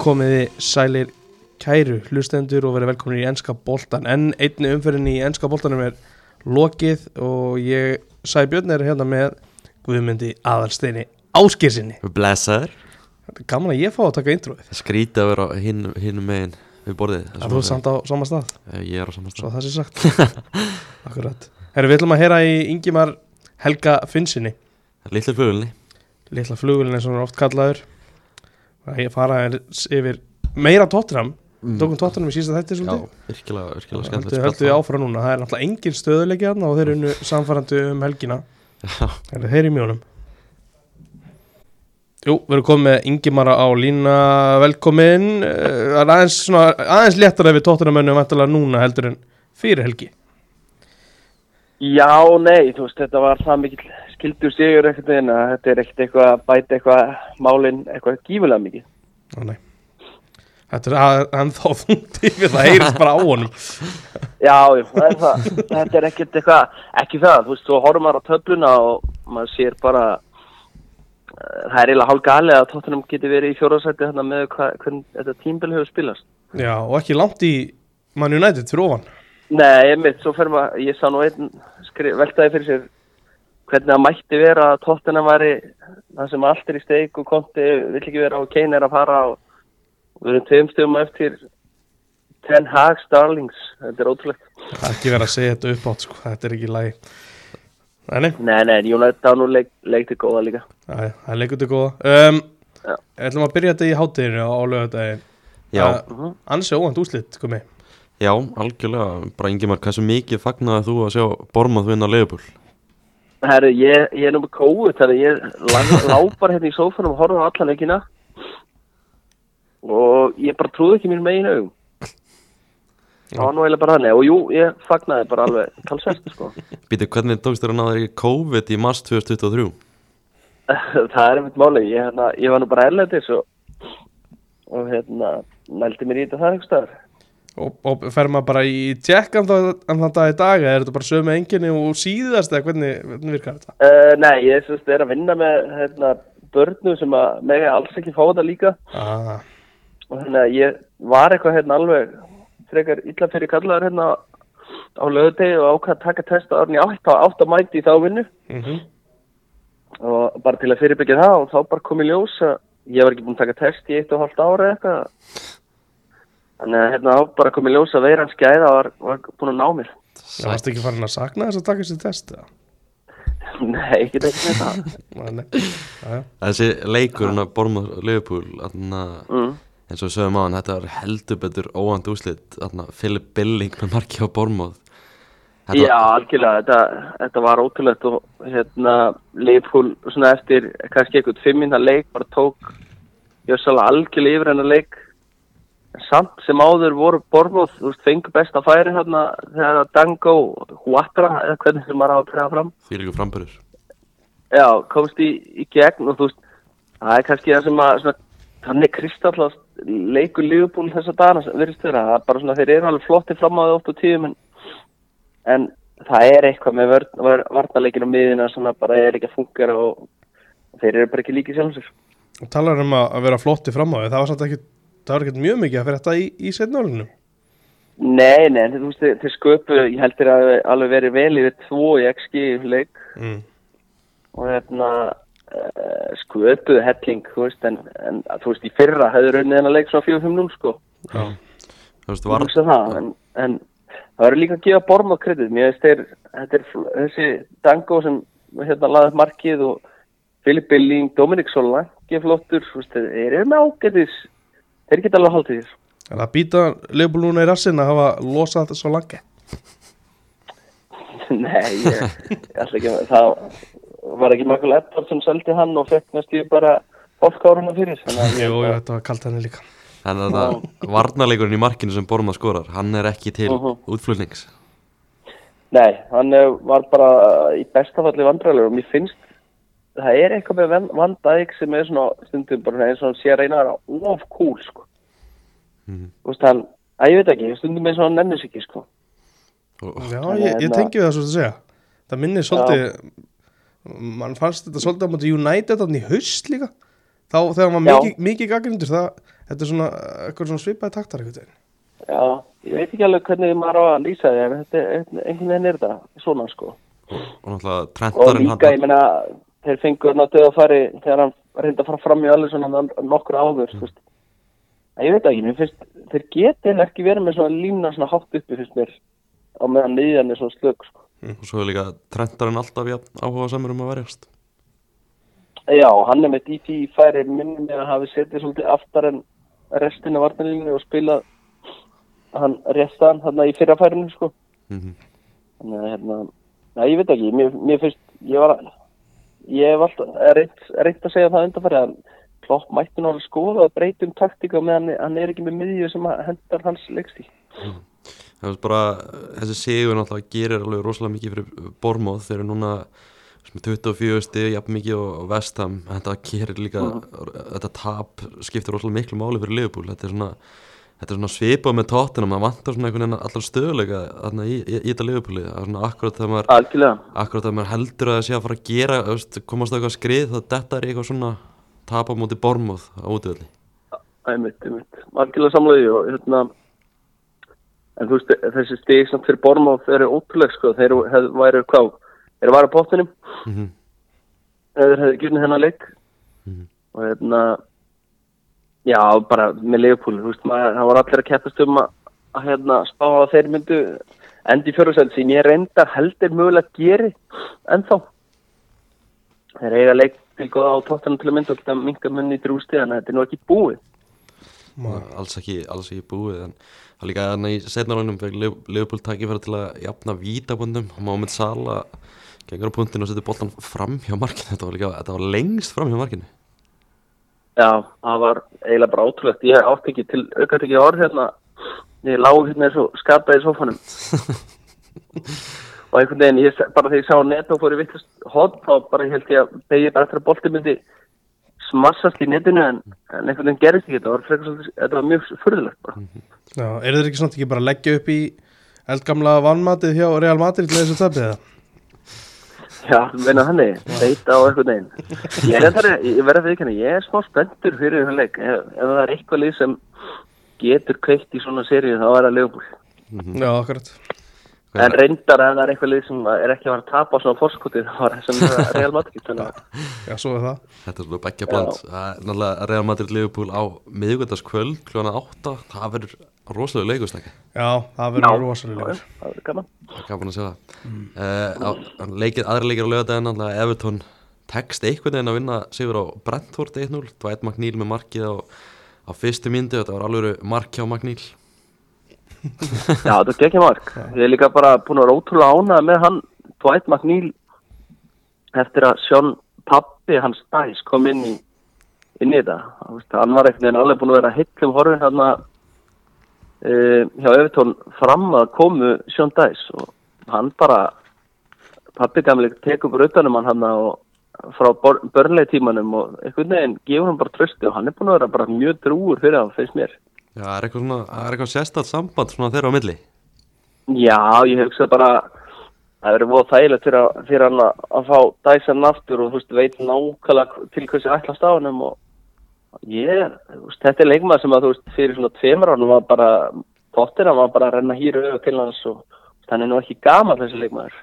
Komiði sælir kæru hlustendur og verið velkomin í ennska boltan en einni umferðin í ennska boltanum er lokið og ég sæ Björn er hérna með Guðmundi aðalsteini áskirsinni Blessaður. Gaman að ég fá að taka introið Það skrítið að vera hinn, hinn megin við borðið. Að þú er samt á sama stað? Eh, Ég er á saman svo stað það sé sagt. Akkurat. Herru, við ætlum að heyra í Ingimar Helga Finnsinni Lillir flugulni eins og hann er oft kallaður ég fara yfir meira tóttinam tókum tóttinam í sísta þætti Mm. Já, svolítið virkilega, virkilega skemmtilegt höldu við áfram núna, það er náttúrulega engin stöðuleiki og þeir eru samfærandi um helgina. Það er þeir í mjónum? Jú, við erum komið Ingimara á lína velkomin. Eh, Það er aðeins, svona, aðeins léttar ef við tóttinamönnum vantilega núna heldur en fyrir helgi. Já, nei, þú veist, þetta var það mikill skildur sigur ekkert en þetta er ekkert eitthvað að bæta eitthvað málinn eitthvað gífulega mikið. Ó. Þetta er að, hann þá þungt yfir það heyrist bara á honum Já, já, það er það. þetta er ekkert eitthvað, ekki það, þú veist, þú horfum maður á töfluna og maður sér bara, uh, það er eiginlega hálf galið að tóttunum geti verið í fjóraðsætti hérna með hva, hvernig þetta tímbil hefur spilast. Já, og ekki langt í Man United fyrir ofan Nei, einmitt, svo fyrir maður, ég sá nú einn veltaði fyrir sér hvernig það mætti vera að tóttina væri það sem allt er í steik og konti vill ekki vera og Kane er að fara og við erum tveim stöðum eftir Ten Hag Starlings, þetta er ótrúlegt. Það er ekki verið að segja þetta upp átt sko. Þetta er ekki lægi Nei, nei, Nei, á nú leik, leikti góða líka. Það er leikundu góða um, Já. ætlum að byrja þetta í hátteginu á lögadaginn Já, Mhm. Ansi óvænt úslit, komi já, algjörlega Bara Ingimar, hversu mikið fagnaði þú að sjá Bormað vinna Leifbúl? Herru, ég, ég er nú með þannig að ég lá- lá bara hérna í sófanum og horfa á alla leikina og ég bara trúði ekki mér megin augum. Það var nú eiginlega bara þannig og jú, ég fagnaði bara alveg talsvert sko. Býtu, hvernig tókst þér að náða þér í COVID í mars 2023? það er einmitt málið, ég, hérna, ég var nú bara erlendis og, og hérna, nældi mér í þetta það einhvers staðar. Og, og fer maður bara í tjekkan þann dag í dag er þetta bara sömu enginni og síðast eða hvernig, hvernig virkar þetta? Uh, nei, ég syns, er að vinna með hérna, börnum sem að mega alls ekki fá þetta líka. Ah, og þannig að ég var eitthvað hérna alveg frekar illa fyrir kallaður hérna á lögudegi og ákvað að taka test á árni átt á átt að mæti í þá vinnu. Mm og bara til að fyrirbyggja það og þá bara kom í ljós að ég var ekki búinn að taka test í eitt og hálft ára eða eitthvað þannig að hérna þá bara kom í ljós að veiran skæða var, var búinn að ná mér Það varst ekki farin að sakna þess að taka þessi test eða? nei, ekki ekki með það. Þessi leikur, ja. Bormað Leifbúl mm. eins og við sögum á hann, þetta var heldur betur óvænt úslit Philip Billing með marki á Bormað Já, algjörlega, þetta, þetta var ótrúlegt og hérna Leifhúl svona eftir kannski eitthvað fimmina leik bara tók jössalega algjörlega yfir hennar leik samt sem áður voru Bormóð, þú veist, fengu besta færi hérna þegar Dango Huatra, eða hvernig sem maður á að trega fram Því líka frambörður Já, komst í, í gegn og þú veist, það er kannski það sem að svona, þannig kristallast leikur lífbúl þessa dagana sem virðist vera, það er bara svona, þeir eru alveg flotti fram á og tíðum en, en það er eitthvað með varnarleikin á miðina sem að bara er ekki að fungera og, og þeir eru bara ekki líkið sjálfum sér. Og talar um að að vera flotti fram á því það var samt ekki, það var ekkert mjög mikið að fyrir þetta í, í setnálunum Nei, nei, þú veist, þeir, þeir sköpu, ég held þeir að alveg verið vel yfir tvo í XG leik mm. og hérna uh, sköpuðu helling, þú veist, en, en þú veist, í fyrra hefur raunnið hennar leik svona 4-5-0 sko. Já, Þú veist, var, það, en, en það verður líka að gefa Bormóð kredit. Mér veist þeir, þetta er þessi Dango sem hérna laði upp markið og Filip Billing, Dominik Solanke flottur, þú veist, þeir eru með ágætis, þeir geta alveg haldið þér. en að býta Leopold núna í rassin að hafa losað þetta svo langi Nei, ég, ég ætla ekki að, það var ekki Michael Edwards sem seldi hann og fekk næstu bara fólkáruna fyrir. þannig að- Jú, jú, þetta var kalt henni líka en þetta varnarleikurinn í markinu sem Bormað skorar hann er ekki til Mhm. útflutnings Nei, hann var bara í bestafalli vandræðilegur og mér finnst það er eitthvað með Van- Van Dijk sem er svona stundum bara eins og hann sé að reyna að vera of cool sko. Mhm. Þú veist hann, að ég veit ekki, stundum eins og hann nennir sig ekki sko. Og- Já, Þannig ég, ég hérna- tengi við það svo að segja Það minnir svolítið mann fannst þetta svolítið á móti United þannig í haust líka þá þegar Já. mikið, mikið gaggrindur það þetta er svona, eitthvað svona svipaði taktar eitthvað. Já, ég veit ekki alveg hvernig maður á að lýsa því en þetta er einhvern veginn er þetta svona sko og náttúrulega og trentarinn líka, ég meina, þeir fengur náttúrulega að fari þegar hann reyndi að fara fram í alveg svona nokkur áður, veist. Að ég veit ekki, mér finnst, þeir geti eiginlega ekki verið með svona lína svona hátt uppi finnst mér á meðan niðjan er svona slög sko. og svo er líka trentarinn alltaf jafn áhuga samur um að verjast. Já, hann er með DT færi minni með að hafi setið svolítið aftar en restin af varnarlínu og spilað hann réttan hann í fyrra færinu sko. Mm þannig að hérna, na, ég veit ekki mér, mér finnst, ég var ég hef alltaf reynt, reynt að segja það undanfæri að Klopp mætti alveg skoða að breytum taktika meðan hann er ekki með miðju sem hendar hans leikstík það er bara, þessi sigur náttúrulega gerir alveg rosalega mikið fyrir Bormóð þeir eru núna sem 24 stig, jafn mikið og Vestham þetta gerir líka, þetta tap skiptir rosalega miklu máli fyrir Liverpool. Þetta er svona, þetta er svona svipað með tóttina maður vantar svona einhvern veginn allar stöðuleika þarna í, í, í þetta Liverpooli. Það er svona akkurat þegar maður, akkurat þegar maður heldur að það sé að fara að gera veist, komast á eitthvað skrið þá þetta er eitthvað svona tap á móti Bormóð á útvöldi einmitt, einmitt. Algjörlega samlega og hérna en þú veist, þessi stig samt fyrir Bormáð þeir eru ótrúlega sko, þeir væru hvað, þeir að vara bóttinum mm -hmm. þeir hefðu gjörnið hennar leik. Mhm. og hérna já, bara með Leopold þú veist, maður, það var allir að keppast um að, að hérna, spá að þeir myndu endi fjörðsæld sem ég reyndar heldur mögulega geri ennþá. Þeir eiga leik til góða á tóttanum til að mynda og geta minga munni í drústi þannig að þetta er nú ekki búið. Alls ekki, alls ekki búið en það líka þannig í setnarlunum fekk Leopold tækifæri til að jafna vítabundum og Mohamed Salah gengur á punktinu og setur boltan fram hjá markinu. Þetta var, líka, þetta var lengst fram hjá markinu Já, það var eiginlega bara ótrúlegt. Ég átti ekki til aukvæmt ekki orð hérna. Ég lág hérna eins og skataði í sofanum. og einhvern veginn, ég, bara þegar ég sá netto og fór í vittlust hot, þá bara held ég að beigja bara eftir að bolti myndi smassast í netinu en, en einhvern veginn gerist ekki. Þetta var, svolítið- þetta var mjög furðulegt bara. Já, eru þeir ekki svona ekki bara að leggja upp í eldgamla vannmatið hjá Real Madrid til þessu tapið það? Já, meina þannig, beita á einhvern veginn. Ég, er verði að viðkynna, ég er smá spenntur fyrir þennan leik. Ef, ef það er eitthvað lið sem getur kveikt í svona seríu þá er það Leopold. Já, akkurat. En reyndar að það er eitthvað lið sem er ekki að fara að tapa á svona fórskotið þá er sem er Real Madrid Já, svo er það. Þetta er svona beggja bland. Það er náttúrulega Real Madrid Liverpool á miðugöldaskvöld kljóna 8 það verður rosalega leikustækki Já, það verður rosalega Já, það er gaman. Það er gaman að segja það. Uh, leikir, aðra leikir á lögadaginn náttúrulega Everton tekst einhvern veginn að vinna sigur á Brentford 1-0 Dwight McNeil með markið á, á fyrstu myndi þetta var alveg mark hjá McNeil. Já, þetta er ekki mark. Ég er líka bara búin að vera ótrúlega ánað með hann Dwight McNeil eftir að Sjón pappi hans Dæs kom inn í inn í þetta. Hann var einhvern veginn alveg búin að vera heitlum horfin hann að uh, hjá Evertón fram að komu Sjón Dæs og hann bara pappi gamli tekur bara utanum hann hann og frá börnlega tímanum og einhvern veginn gefur hann bara trösti og hann er búin að vera bara mjög drúur fyrir hann, finnst mér. Já, það er eitthvað, er eitthvað sérstætt samband svona þeirra á milli? Já, ég hugsa bara það verður voða þægilegt fyrir, fyrir hann að, fá Dyson aftur og þú veist, veit nákvæmlega til hversu ætlast á hennum og ég, veist, þetta er leikmað sem að þú veist, fyrir svona tveimur ánum var bara tóttir, hann var bara að renna hýru auðvitað til hans og hann er nú ekki gaman þessi leikmaður.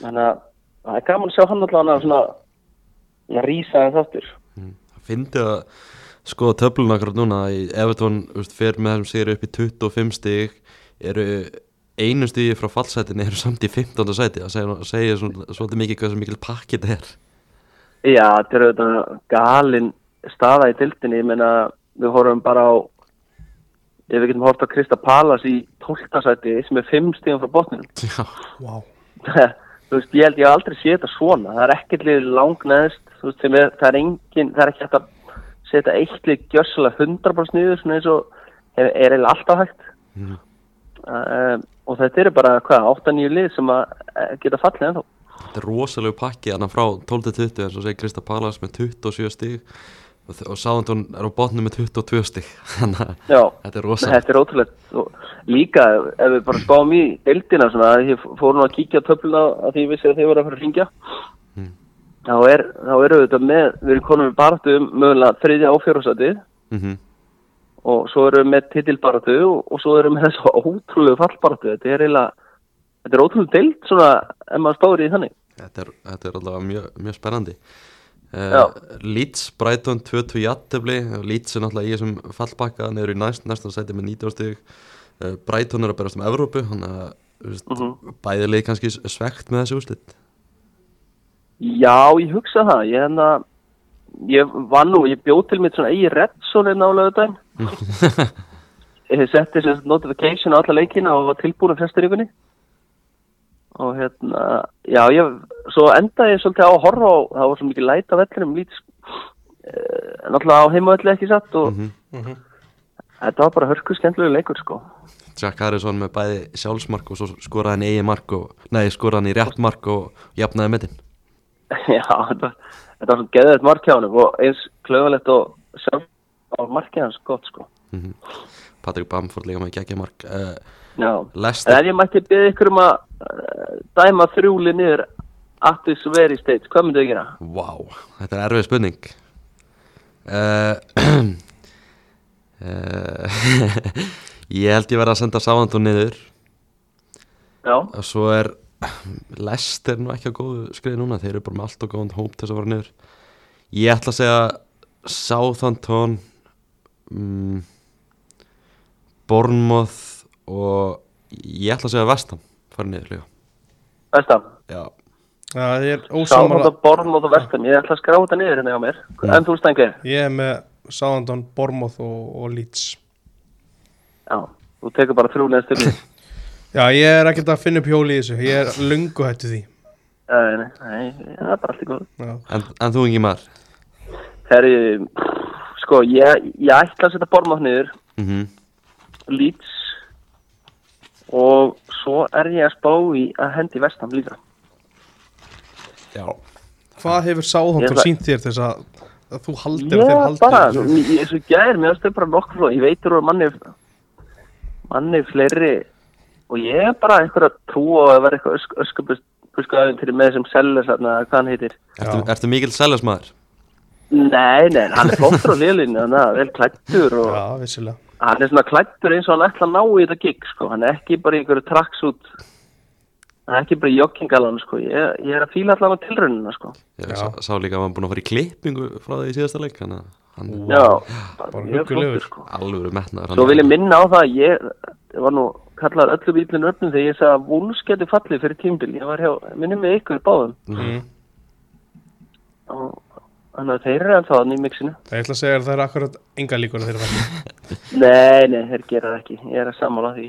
Þannig að það er gaman að sjá hann allavega að svona að hans aftur. Það fyndi að skoða töfluna akkurat núna Everton úst, fer með þessum sigri upp í 25 stig eru einu stigi frá fallsætinni eru samt í 15. sæti. Það segja, segja svolítið mikið hvað sem mikil pakki þetta er. Já, þetta er auðvitað galin staða í dildinni, ég meina við horfum bara á ef við getum hort á Krista Palas í 12. sæti sem er 5 stíðum frá botninum. Já, þú veist, ég held ég hef aldrei sé þetta svona. Það er ekkert lið langneðst þú veist, sem er, það er engin, það er ekki hægt að setja eitt lið gjössalega 100% niður svona eins og er, er eiginlega alltaf hægt. Mhm. um, og þetta eru bara, hvað, 8-9 lið sem að eh, geta fallið ennþá. Þetta er rosalegu pakki þannig frá 12-20 eins og segir Krista Palas með 27 stig og, Sáðantón er á botnum með 22 stig. Þannig að þetta er rosalegu þetta er ótrúlegt. Og líka ef við bara spáum í að ég fór nú að kíkja töfluna að því ég vissi að þið voru að fara að ringja Mm. þá, er, þá eru við með við erum konum við baráttu um mögulega þriðja áfjörðsætið mm og svo erum við með titilbaratu og, og svo erum við með þessu ótrúlegu fallbaratu þetta er eiginlega þetta er ótrúlega deilt svona ef maður spáir í þannig. Þetta er, þetta er allavega mjög, mjög spennandi. Uh, Leeds, Brighton 2-2 jættefli Leeds er náttúrulega í þessum fallbakka niður í næst, næstan sæti með 19 stig. Uh, Brighton er að berast um Evrópu að þú veist, Mhm. bæði leik kannski svegt með þessi úrslit. Já, ég hugsa það. Ég, hérna, ég var nú, ég bjóð til mitt svona eigi Redson en á lögudaginn ég setti notification á alla leikina og var tilbúin að flestir ykkurni og hérna já, ég, svo endaði ég svolítið á að horfa á, það var svo mikið læt af vellinum lít uh, náttúrulega á heimavelli ekki satt og Mhm. þetta var bara hörku skemmtilegu leikur sko. Jack Harrison með bæði sjálfsmark og svo skoraði hann eigi mark og, nei, skoraði hann í rétt mark og jafnaði metin já, þetta, þetta var svona geðið mark hjá honum og eins klöfalegt og sjálf á markið hans gott sko. Mm Patrik Bamford líka með geggja mark uh, já. En Lester ef ég mætti byggja ykkur um að dæma þrjúli niður at this very stage, hvað myndið þið gera? Vá, þetta er erfið spurning. Uh, uh, Ég held ég verið að senda Sáðantón niður. Já, og svo er Lester nú ekki á góðu skriði núna þeir eru bara með allt og góðan hóp til þess að fara niður. Ég ætla að segja Sáðantón mm, Bournemouth og ég ætla að segja Vestam fara niður líka vestam Já, Það er Sáðan ósamála þetta born og vestam Ég ætla að skrá þetta niður hérna hjá mér. En þú stengið? Ég er með Southampton, Bournemouth og, og Leeds. Já, þú tekur bara þrjúli en styrni Já, ég er ekkert að finna upp hjóli í þessu. Ég er lungu hættu því. Nei, nei, nei, það er bara allt í góð Já, en, en þú maður Þegar ég, sko, ég, ég ætla að setja bormátt niður. Mm Leeds Og svo er ég að spá í að hendi vestam líka Já Hvað hefur ætla- sínt þér þess að, að þú haldir að Ég haldir bara, þessu? ég- eins og gæðir, mér finnst þau bara nokkur fló, ég veitur úr manni, manni fleiri og ég er bara einhver að trúa að vera eitthvað ösk, öskubuskuðaðin til með þessum sellers, þarna, hvað hann heitir. Ertu, Já. ertu mikill seljarsmaður? Nei, nei, hann er flottur á er vel klættur og Já, vissilega hann er svona klættur eins og hann ætla að ná í þetta gig, sko, hann er ekki bara í einhverju traksút, hann er ekki bara í joggingalan, sko, ég, ég er að fíla allan á tilraunina, sko. Ég sá, sá líka að hann búin að fara í klippingu frá því í síðasta leik að hann Já, bara huggulegur. sko. alveg metnaður Svo vil ég minna á það að ég, var nú kallar öllu bílinu öfnum þegar ég sagði að Wolves geti fallið fyrir tímbil. Ég var hjá, minni með ykkur báðum. mm. Og þannig að þeir eru ennþá þannig í mixinu. Ég ætla að segja að það er akkurat enga líkur að þeir fara Nei, nei, þeir gera það ekki. Ég er að sammála því.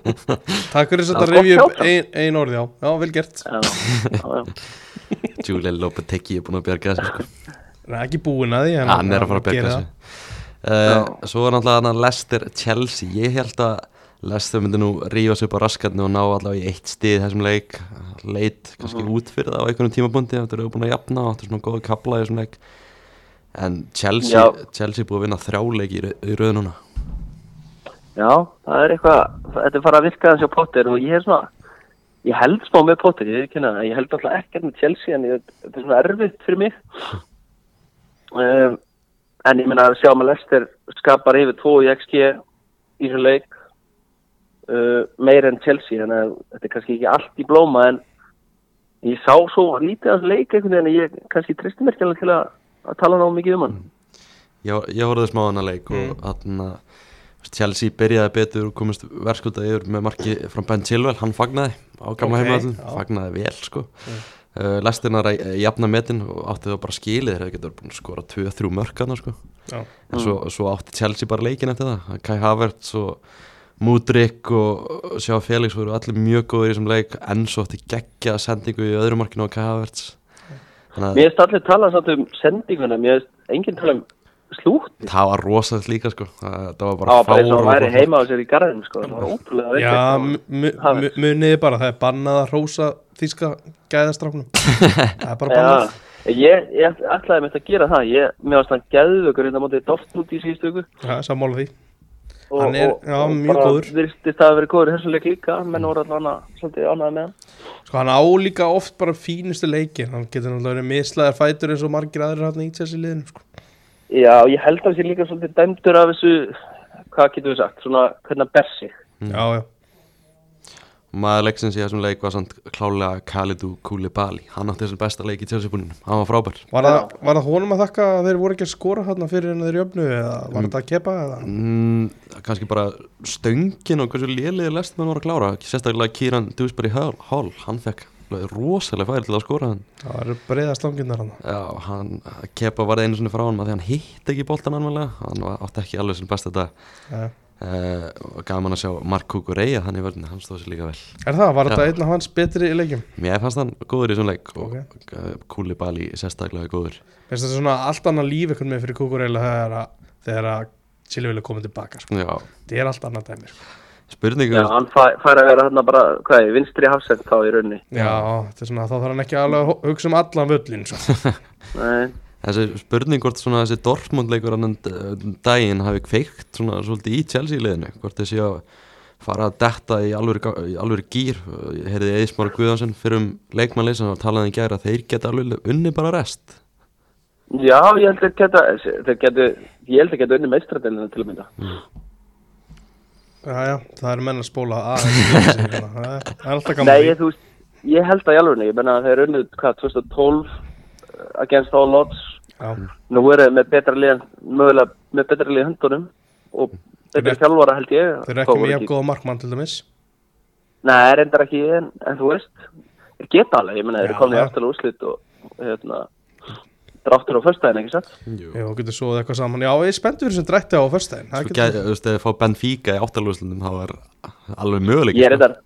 Takk fyrir þess að Já, þetta hjá ein, ein orði á Já, vel gert. Julian Lopetegui er búin að bjarga þessu sko. Nei, ekki búin að því en Hann er að fara að bjarga þessu uh, Svo er náttúrulega hann Lester Chelsea Ég held að Lester myndi nú rífa sig upp á raskarni og ná allavega í eitt stið þessum leik. Leit kannski út fyrir það á einhvernum tímabundi þetta eru búin að jafna og þetta er svona góða kapla í þessum leik. En Chelsea. Chelsea búið að vinna þrjáleik í, í rauð núna. Já, það er eitthvað, þetta er fara að virka þessi á Potter og ég er svona, ég held smá með Potter, ég, kynna, ég held alltaf ekkert með Chelsea en ég, þetta er svona erfitt fyrir mig. um, en ég meina að sjá maður Lester skapar yfir 2 í XG í þessu leik uh, meir en Chelsea, þannig að þetta er kannski ekki allt í blóma en ég sá svo lítið af þessu leik einhvern veginn að ég kannski tristi mér ekki alveg til að, að tala ná mikið um hann. ég, ég horfði smá hann að leik og hann Chelsea byrjaði betur og komist verðskulda yfir með marki frá Ben Chilwell, hann fagnaði á gamla Ok, okay, já. fagnaði vel sko. Mm. uh, Lestirnar að jafna metin og átti það bara skilið þeir hefði getur búin að skora 2-3 mörkana sko. Já, en svo, svo átti Chelsea bara leikin eftir það. Kai Havertz og Mudrik og Sjá Felix voru allir mjög góður í þessum leik en svo átti geggja sendingu í öðru markinu á að Mér finnst allir tala samt um sendinguna, mér finnst enginn tala um slútt. það var rosalegt líka sko. Það, það var Það bara var bara og hann væri fáránlega heima á sér í garðinu sko, það var ótrúlega. Já Það mu- mu- Havertz. mu- muniði bara, það er bannað að hrósa þýska gæðastráknum Það er bara bannað. Já, ég, ég ætlaði mitt að gera það, ég, mér varst hann geðvökur hérna mótið Dortmund í síðustu viku. Já, sammála því og, Hann er- já, og mjög góður. það að vera góður í þessum leik líka, menn voru allavega svolítið ánæði með hann. Sko hann á líka oft bara fínustu leikin Hann getur náttúrulega verið mislaðar fætur eins og margir aðrir hann í þessi liðinu sko. Já, ég held að það sé líka svolítið dæmdur af þessu, hvað getur við sagt, svona hvernig að ber sig. Já, já, maður leiksins í þessum leik var samt klálega Khalidou Koulibaly. Hann átti þessum besta leik í tjálsibúninu hann var frábær. Var það, var það honum að þakka að þeir voru ekki að skora hérna fyrir en þeir jöfnu eða var þetta að kepa eða? mm, kannski bara stöngin og hversu léliði lest mann var að klára. Sérstaklega Kieran Dewsbury Hall, Hall. Hann fekk rosalega færi til að skora hann. Það eru breiða slanginnar hann. já, hann kepa var einu svona frá hann því hann hitt ekki boltan anvalega hann átti ekki alveg Uh, gaman að sjá Mark Kukureya hann í vörðinu, hann stóð sér líka vel Er það? Var þetta einn af hans betri í leikjum? mér fannst hann góður í þessum leik og Ok. okay. Koulibaly sérstaklega góður Finnst þetta svona allt annað líf einhvern veginn fyrir Kukureila þegar að, þegar að Chile vilja koma tilbaka sko. já, Það er allt annað dæmi sko. spurningu Já, hann fæ, fær að vera hérna bara, hvað er, vinstri hafsend þá í rauninni. Já, þetta er svona, þá þarf hann ekki alveg að hu- hugsa um allan völlin sko. Nei, þessi spurning hvort svona þessi Dortmund leikur annan daginn hafi kveikt svona svolítið í Chelsea liðinu hvort þessi að fara að detta í alvöru, gýr ég heyrði Eðismar Guðansson fyrir um leikmannlið sem talaði í gæra að þeir geta alveg unni bara rest. Já, ég held að geta, þeir getu, ég held að geta unni meistradelina til að mynda. Já, já, það eru menn að spóla þessu, hérna. Það er- það er alltaf gaman Nei, ég, þú ég held að í alveg, ég menna að þeir unnið, hvað, 2012 uh, against all odds. Já, Nú eru þeir með betra lið, mögulega með betra lið í höndunum og Þeir betra eru- þjálfara held ég. þeir eru ekki með jafn góða markmann til dæmis Nei, reyndar ekki, en, en þú veist, þeir geta alveg, ég menna, þeir eru komin í já. aftalega úrslit og, hérna, dráttur á föstudaginn, ekki satt? Jú. Já, getur svoðið eitthvað saman Já, ég er spennt fyrir sem drætti á Það getur- gæti, þú veist, ef þið fá Benfica í áttalúslundum þá er alveg möguleik Ég er reyndar,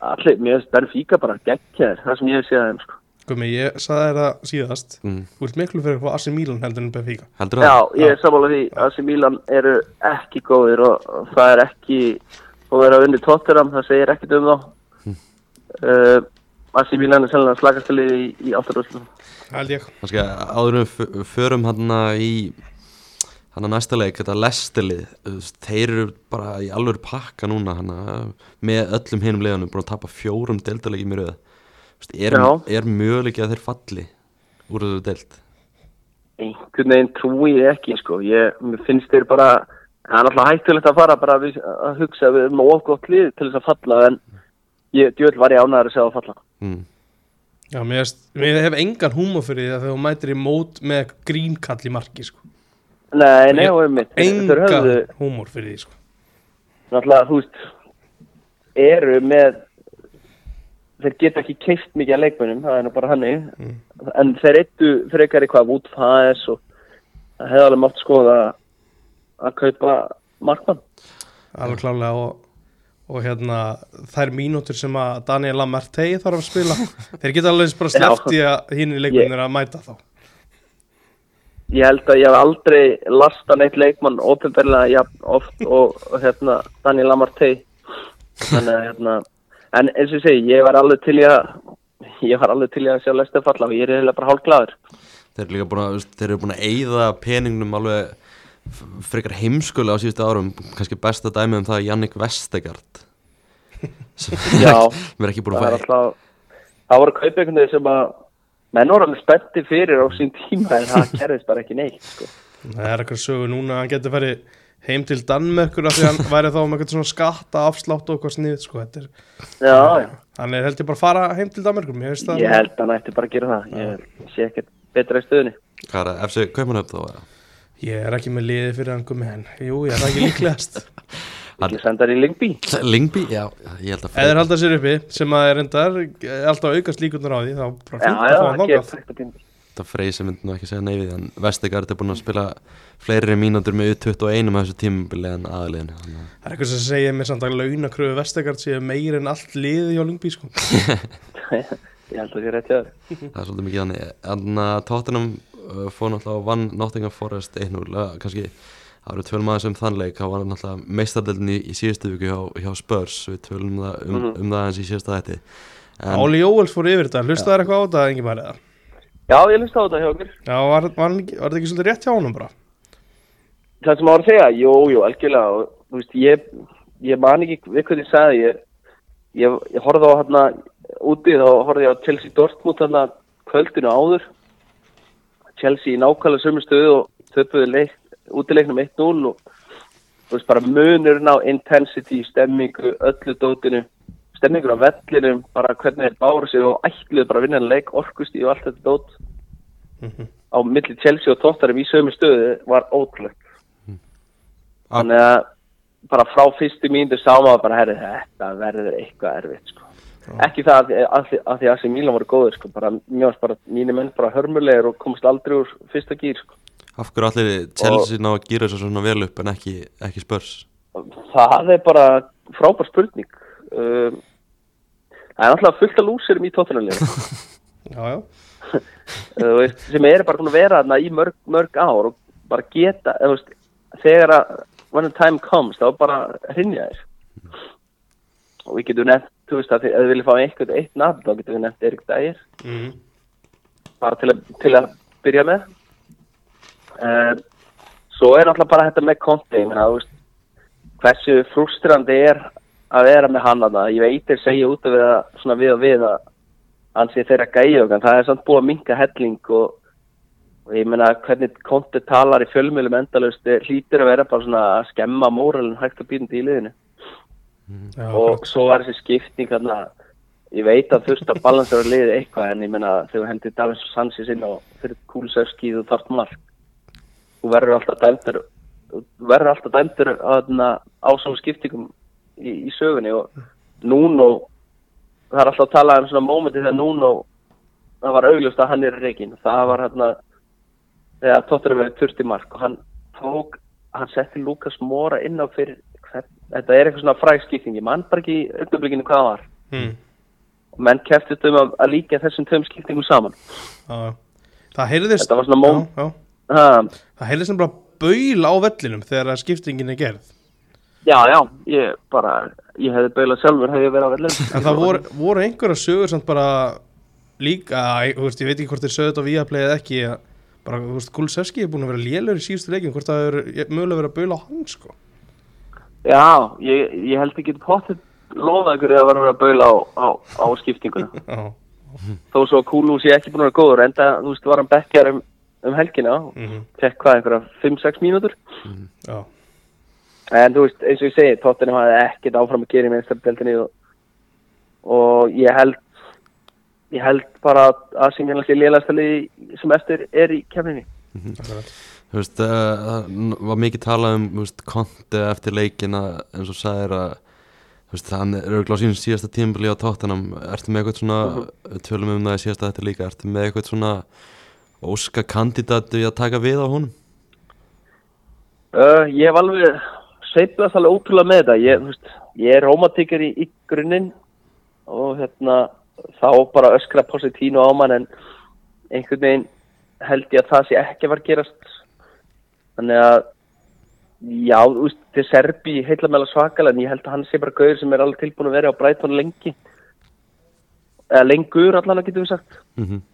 allir, mér finnst Benfica bara geggjaðir, það sem ég hef séð að þeim, sko. Gumi, ég saði þér það síðast. Mm. Þú ert miklu fyrir hvað Asi Milan heldur en Benfica. Heldur Já, það? ég er sammála því að AC Milan eru ekki góðir og, og það er ekki og vera unni tótturam, það segir ekkit um þá. Uh, AC Milan er sannlega slakastalið í, í áttarúslunum Það held ég. Kannski áður en við f- förum hann í hann að næsta leik, þetta lestilið þeir eru bara í alveg pakka núna hana, með öllum hinum leiðanum búin að tapa fjórum röð Þú veist, er, er möguleiki að þeir falli úr þessu deild einhvern veginn trúi ég ekki sko. ég, finnst þeir bara það er alltaf hættulegt að fara bara að, við- að hugsa við erum gott lið til þess að falla en ég, djöld var ég ánæður að segja að falla mm. Já, mér, mér hef engan húmor fyrir því að þú mætir í mót með grínkall í marki sko. Nei, nei, og einmitt þeir Engan húmor fyrir því sko. náttúrulega, þú veist eru með þeir geta ekki keift mikið að leikmönnum, það er nú bara hannig Mm. en þeir eittu frekar eitthvað út fæðis og það hefði alveg mátt skoða að kaupa markmann. Alveg klálega og, og hérna þær mínútur sem að Daniel Lamartey þarf að spila Þeir geta alveg bara sleppt í að hinn í leikmennir að mæta þá. Ég held að ég hef aldrei lasta neitt leikmann jafn oft og, og hérna Daniel Lamartey. Þannig að hérna en eins og segi, ég var alveg til í að ég var alveg til í að sjá Lester falla og ég er eiginlega bara hálfglaður. Þeir eru líka búin að, þeir eru búin að eyða peningnum alveg frekar heimskulega á síðustu árum. Kannski besta dæmið um það er Jannik Vestegard sem Já, er ekki búin það að alltaf það voru kaup einhvern veginn sem að menn voru alveg spetti fyrir á sín tíma en það gerðist bara ekki neitt sko. Það er eitthvað sögu núna að hann getur farið heim til Danmerkur af því að hann væri þá með eitthvað svona skatta afslátt og eitthvað snið sko. Þetta er, já, já, hann er held ég bara að fara heim til finnst það ég held að hann ætti bara að gera það. Ég sé ekkert betra í stöðunni. Hvað er það, FC Kaupanöf þá eða? Ég er ekki með liði fyrir hann gummi en jú, ég er það ekki líklegast. Ekki sendar í Lingby Lingby, já, ég held að Eða þeir halda sér uppi sem að er endar alltaf aukast líkunar á því þá bara já, já, að fá hann það ekkert þetta Freysi myndi nú ekki segja neyfið en Vestegard er búin að spila fleiri mínútur með U21 með þessu tímabili en aðliðin þannig að Það er eitthvað sem segir mér samt að launakröfu Vestegard séu meir en allt liði hjá Lungby sko. ég held að það sé rétt hjá þér. Það er svolítið mikið þannig. En að Tottenham uh, fór náttúrulega og vann Nottingham Forest 1-0 uh, kannski það eru tvölum aðeins um þann leik. Það var náttúrulega meistardeldin í, í síðustu viku hjá, hjá Spurs. Við tvölum um, það- um, Mhm. um það eins í síðasta þetta en Áli Jóels fór yfir þetta, hlustaði þær eitthvað á þetta engi maður eða? Já, ég lust á þetta hjá okkur. Já, var, var, var þetta ekki svolítið rétt hjá honum bara? það sem á að segja, jú, jú, algjörlega og þú veist, ég, ég man ekki við hvað ég sagði, ég, ég, ég horfði á hérna úti þá horfði ég á Chelsea Dortmund hérna kvöldinu áður. Chelsea í nákvæmlega sömu stöðu og töpuðu leik, útileiknum 1-0 og þú veist bara munurinn á intensity, stemmingu, öllu dótinu stemmingur á vellinum, bara hvernig þeir báru sig og ætluðu bara að vinna en leik, orkusti og allt þetta dót á milli Chelsea og Tottenham í sömu stöðu var ótrúlegt Ah. þannig að bara frá fyrstu mínútu sá maður bara herri þetta verður eitthvað erfitt sko. ekki það að, að, að, að því að þessi Mílan voru góður sko. bara, mjög bara mínu menn bara hörmulegir og komast aldrei úr fyrsta gýr sko. Af hverju allir Chelsea ná að gera þessu svona vel upp en ekki, ekki spörs það er bara frábær spurning um, það er náttúrulega fullt af lúsirum í tóttunarlega Já, já. Þú veist, sem eru bara búin að vera þarna í mörg, mörg ár og bara geta veist, þegar að when the time comes þá bara hrinja þér. Og við getum nefnt þú veist að ef þið viljið fá einhvern eitt nafn þá getum við nefnt Erik Dægir mm. bara til að, til að byrja með. Um, svo er náttúrulega bara þetta með konti hversu frustrandi er að vera með hann þarna. ég veit þeir segja út af við að svona við og við að hann sé þeirra gæja og það er samt búið að minka helling og, og ég meina hvernig konti talar í fjölmjölum endalust hlýtir að vera bara svona að skemma móralin hægt að býta í liðinu já og akkurat. svo var þessi skipting þarna ég veit að þurft að balansera liðið eitthvað en ég meina þegar hendur Davins og Sansis inn á fyrir kúlsöfski þú þarft mark þú verður alltaf dæmdur verður alltaf dæmdur á svona skiptingum í, í sögunni og Nuno það er alltaf að tala um svona mómenti þegar Nuno það var augljóst að hann er reikin það var hérna þegar Tottenham verið turti mark og hann tók hann setti Lukas Mora inn á fyrir hvern, þetta er eitthvað svona frægskipting ég mann bara ekki augnablikinu hvað var mm. og menn keftist um að, að líka þessum tveim skiptingum saman já. Það heyrðist Þetta var svona já, já. ha, Það heyrðist sem bara baul á vellinum þegar skiptingin er gerð já, já, ég bara ég hefði baulað sjálfur hefði ég verið á vellum En það voru, voru einhverja sögur samt bara líka, þú veist, ég veit ekki hvort þeir sögðu þetta á Viaplay eða ekki bara, þú veist, Kulusevski er búin að vera lélur í síðustu leikin hvort það er mögulega verið að baula á hann sko. Já, ég, ég held ekki potið loða ykkur eða var að vera að baula á, á, á skiptinguna. Þó svo að Kúlu sé ekki búin að vera góður enda, þú veist, var hann bekkjar um, um helgina mhm, fekk hvað, einhverja 5-6 mínútur. Já, En þú veist, eins og ég segi, Tottenham hafði ekkert áfram að gera í meðstafdeldinni og, og ég held ég held bara að, að sem ég sé lélæstali sem eftir er í kemninni. akkurat Þú veist, uh, það var mikið talað um konti eftir leikina eins og sagðir að þú veist, hann er auðvitað á sínum síðasta tímabili á tóttanam ertu með eitthvað svona, við tölum um það í síðasta þetta líka, ertu með eitthvað svona óska kandidatu í að taka við á honum? Uh, ég hef alveg sveiflast alveg ótrúlega með þetta. Ég, veist, ég er rómatíkar í, í grunninn og hérna þá bara öskra Positino á mann en einhvern veginn held ég að það sé ekki var gerast. Þannig að já, þú veist, til Serbi heitla meðal svakal en ég held að hann sé bara gauður sem er alveg tilbúin að vera á Brighton lengi. Eða lengur allan að getum við sagt. Mm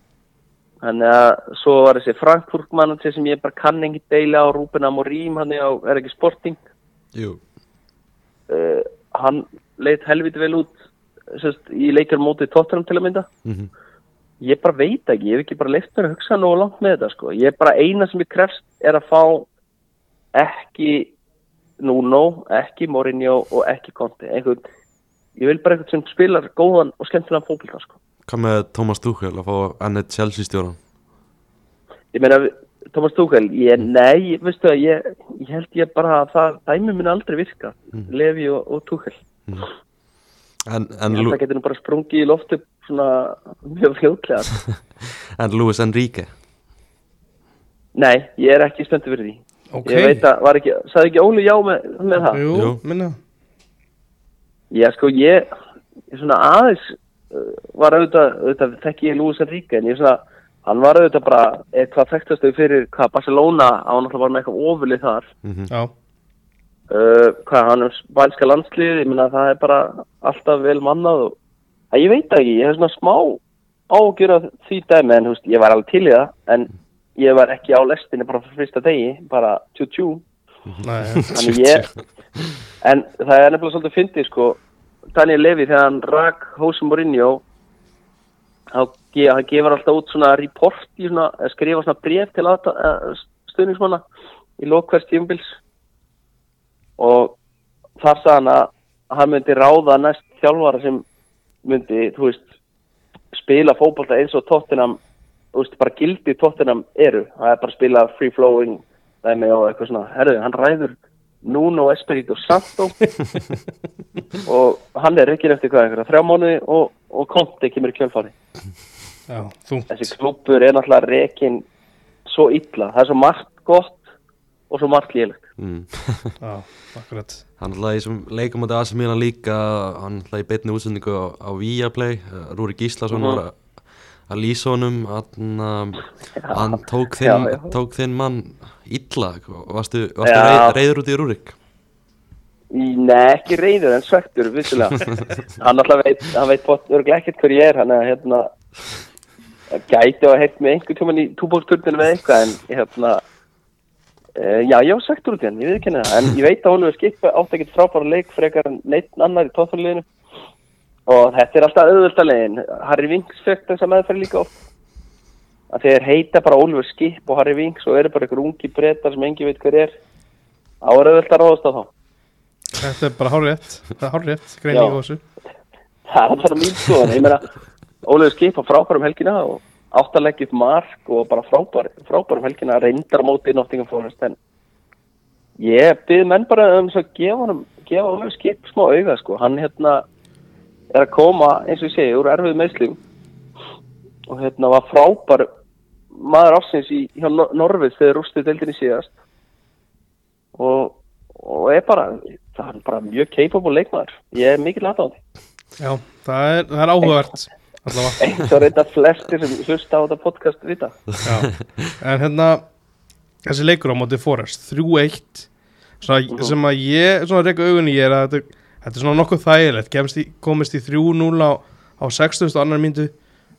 Þannig að svo var þessi Frankfurt manager sem ég bara kann engi deila á Rúben Amorim, hann er, á, er ekki sporting Jú, uh, hann leit helviti vel út sérst, í leikjar mótið Tottenham til að mynda. Mm ég bara veit ekki, ég hef ekki bara leift mér að hugsa nógu langt með þetta sko, ég er bara eina sem ég krefst er að fá ekki Nuno, ekki Mourinho og ekki Conte, einhvern ég vil bara einhvern sem spilar góðan og skemmtilegan fókbalta sko. Hvað með Thomas Tuchel að fá ennett Chelsea stjóran? ég meina, Thomas Tuchel ég, nei, veistu það, ég, ég held ég bara að það dæmi minn aldrei virka Levi og, og Tuchel. En, ég en, Lu það getur nú bara sprungið í loftu svona mjög fljótlega. En Luis Enrique? nei, ég er ekki spenntur fyrir því. Ok, ég veit að, var ekki, sagði ekki Óli já með, með það? Jú, Jú. minna. Já, sko, ég, ég svona aðeins uh, var auðvitað, auðvitað þekki ég Lúis Enrique, en ég svona hann var auðvitað bara eitthvað þekktastu fyrir hvað Barcelona, á hann alltaf var með eitthvað ofurlið þar. Mm Já, uh, hvað hann er spænska landslið ég minna það er bara alltaf vel mannað og að ég veit ekki, ég hef svona smá ágjur af því dæmi en þú veist, ég var alveg til í það en ég var ekki á lestinni bara fyrir fyrsta degi, bara tjú tjú nei, þannig ég en það er nefnilega svolítið fyndið sko. Daniel Levy þegar hann rak Jose Mourinho hann gefur alltaf út svona report í svona, skrifa svona bref til aðta, stuðningsmanna í lokværs tímubils og þar sagði hann að hann myndi ráða næst þjálfara sem myndi, þú veist, spila fótbolta eins og Tottenham, þú veist, bara gildi Tottenham eru. Það er bara að spila free flowing og eitthvað svona. Herðu, hann ræður Nuno Espirito Santo og hann er ekki eftir hvað einhverja þrjá mánuði og, og Conte kemur í kjölfari. Já, Þessi klubur er náttúrulega rekin svo illa. Það er svo margt gott og svo margt lélegt. mm. Já, akkurat Hann í þessum leikum á þetta AC Milan líka hann ætlaði í beinni útsendingu á, á Viaplay uh, Rúri Gíslason Mhm. var að, að lýsa honum hann, um, hann tók, Já, þinn, já. tók þinn mann illa varstu, varstu Já. reið, reyður út í Rúrik Nei, ekki reyður en svektur, vissulega. hann alltaf veit, hann veit bort ekkert hver ég er, hann hérna, gæti að heitt með einhvern tímann í túbóksturninu með eitthvað, en hérna, e, já, ég var svektur út í hann, ég veit ekki henni það, en ég veit að Oliver Skip átti ekkert frábæra leik frekar en neitt annar í tóðfæliðinu og þetta er alltaf auðvöldalegin. Harry Winks fekk þessa meðferð líka oft. Að þeir heita bara Oliver Skip og Harry Winks og eru bara einhver ungi breytar sem engi veit hver er. Var auðvöld að ráðast á þá. Þetta er bara hárrétt Það er hárrétt, greining á þessu Það er bara mín skoðan, ég meina Óliður skip á frábærum helgina og áttaleggjum mark og bara frábær, frábærum helgina reyndar á móti í Nottingham Forest en ég byrði menn bara um þess að gefa gefa Óliður skip smá auga sko, hann hérna er að koma eins og ég segi úr erfið meðslum og hérna var frábær maður ásins í hjá Nor- Norvið þegar rústið deildinni síðast. Og, og er bara það er bara mjög capable leikmaður. Ég er mikið lata á því Já, það er, það er áhugavert eins og reynda flestir sem hlusta á þetta podcast vita. Já, en hérna þessi leikur á móti Forest 3-1 svona, sem að ég svona reyka augunni í er að þetta, þetta er svona nokkuð þægilegt. Í, komist í 3-0 á, á 60. og annar myndu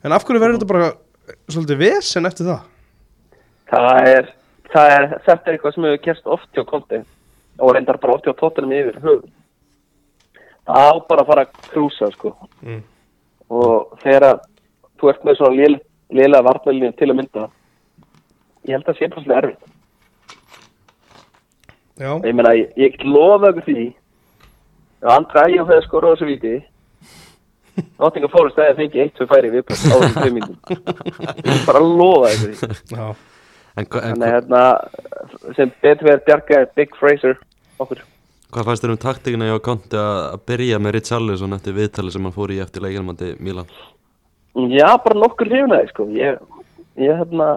en af hverju verður þetta bara svolítið vesen eftir það? Það er, það er þetta er eitthvað sem hefur kerst oft hjá Konti og reyndar bara oft hjá tóttunum yfir höfum það á bara að fara að krúsa sko. Mm. og þegar þú ert með svona lél, lélega varnælinu til að mynda ég held að það sé svona erfitt. Já, ég meina, ég, ég lofa ykkur því Andra Ægjum hefði skorað á þessu víti Nottingham Forest hefði fengið eitt, tvö færi viðbútt á þessum ég get bara lofa en, hva- en Þannig að hérna, sem betur verið bjargaði Big Fraser okkur. hvað fannst þér um taktíkina hjá Conte að að byrja með Richarlison eftir viðtali sem hann fór í eftir leikinamandi Milan Já, bara nokkur hrifnaði, sko. Ég, ég hérna,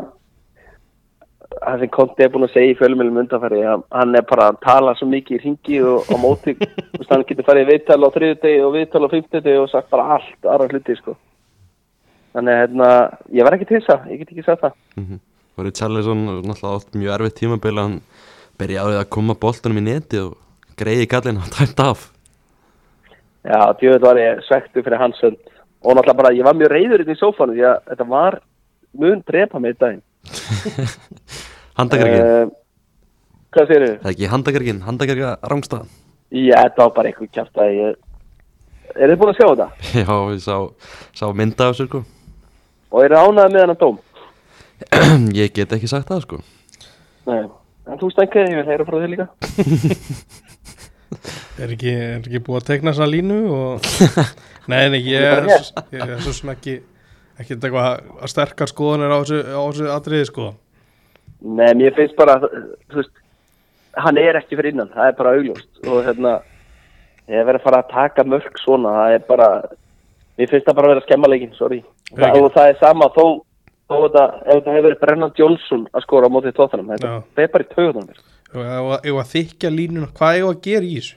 það sem Konti er búin að segja í fjölumilum undanfæri, að hann er bara að tala svo mikið í ringi og á móti, hann getur farið viðtal á þriðudegi og viðtal á fimmtudegi og sagt bara allt aðra hluti, sko. Þannig að, hérna, ég var ekki til þess ég get ekki sagt það. mm og Richarlison náttúrulega átt mjög erfitt tímabil hann byrjaði að koma boltanum í neti og greiði kallin og tæmt af Já, djöðul var ég svektu fyrir hans hönd og náttúrulega bara, ég var mjög reyður inn í sófanu því að þetta var mun drepa mig í daginn. handakargin, Uh, hvað segir það er ekki handakargin, handakarga rángstað Já, þetta var bara eitthvað kjátt að ég... Er þið búin að sjá þetta? já, ég sá, sá mynda af sér sko Og er þið ánægð með hennar dóm? ég get ekki sagt það sko Nei. En þú stengið, ég vil heyra frá þér líka. er ekki, er ekki búið að tekna þessa línu og Nei, nei, ég Ég er er, svo- ég er svo sem ekki ekki eitthvað að sterkar skoðanir á þessu, þessu atriði sko Nei, mér finnst bara, veist, hann er ekki fyrir innan, það er bara augljóst. Og hérna, ég verið að fara að taka mörg svona, það er bara, mér finnst það bara að vera að skemma leikinn, sorry. Það, og það er sama, þó, þó þetta, ef þetta hefur verið Brennan Johnson að skora á mótið tóttanum, þetta Já. það er bara í töðunum og að- að þykja línuna, hvað er að gera í þessu?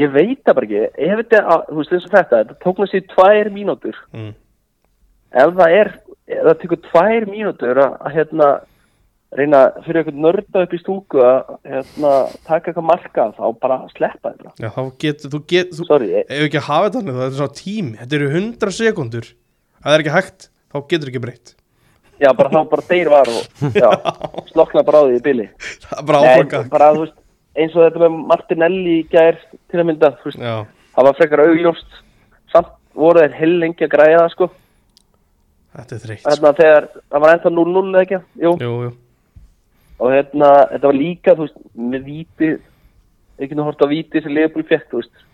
Ég veit það bara ekki, ef þetta, að- þú veist eins og þetta, þetta tók mér sér tvær mínútur, Mm. Ef það er, ef það tekur tvær mínútur að, að hérna, reyna fyrir eitthvað nörda upp í stúku að hérna, taka eitthvað marka þá bara sleppa þetta. Já, þá getur, þú getur, þú, Sorry, ef ekki að hafa þetta það er svona tími, þetta eru 100 sekundur, ef það er ekki hægt, þá getur ekki breytt. já, bara þá bara deyr var og já, slokna bara á því í bili. Það er bara veist, eins og þetta með Martinelli gær til að mynda, þú veist, það var frekar augljóst, samt voru þeir heil lengi að græða sko. Þetta er þreytt. Hérna þegar, það var ennþá 0-0 eða ekki, jú, Jú, jú. og hérna, þetta var líka, þú veist, með víti, ekki nú hort á víti sem Leopold fekk, þú veist.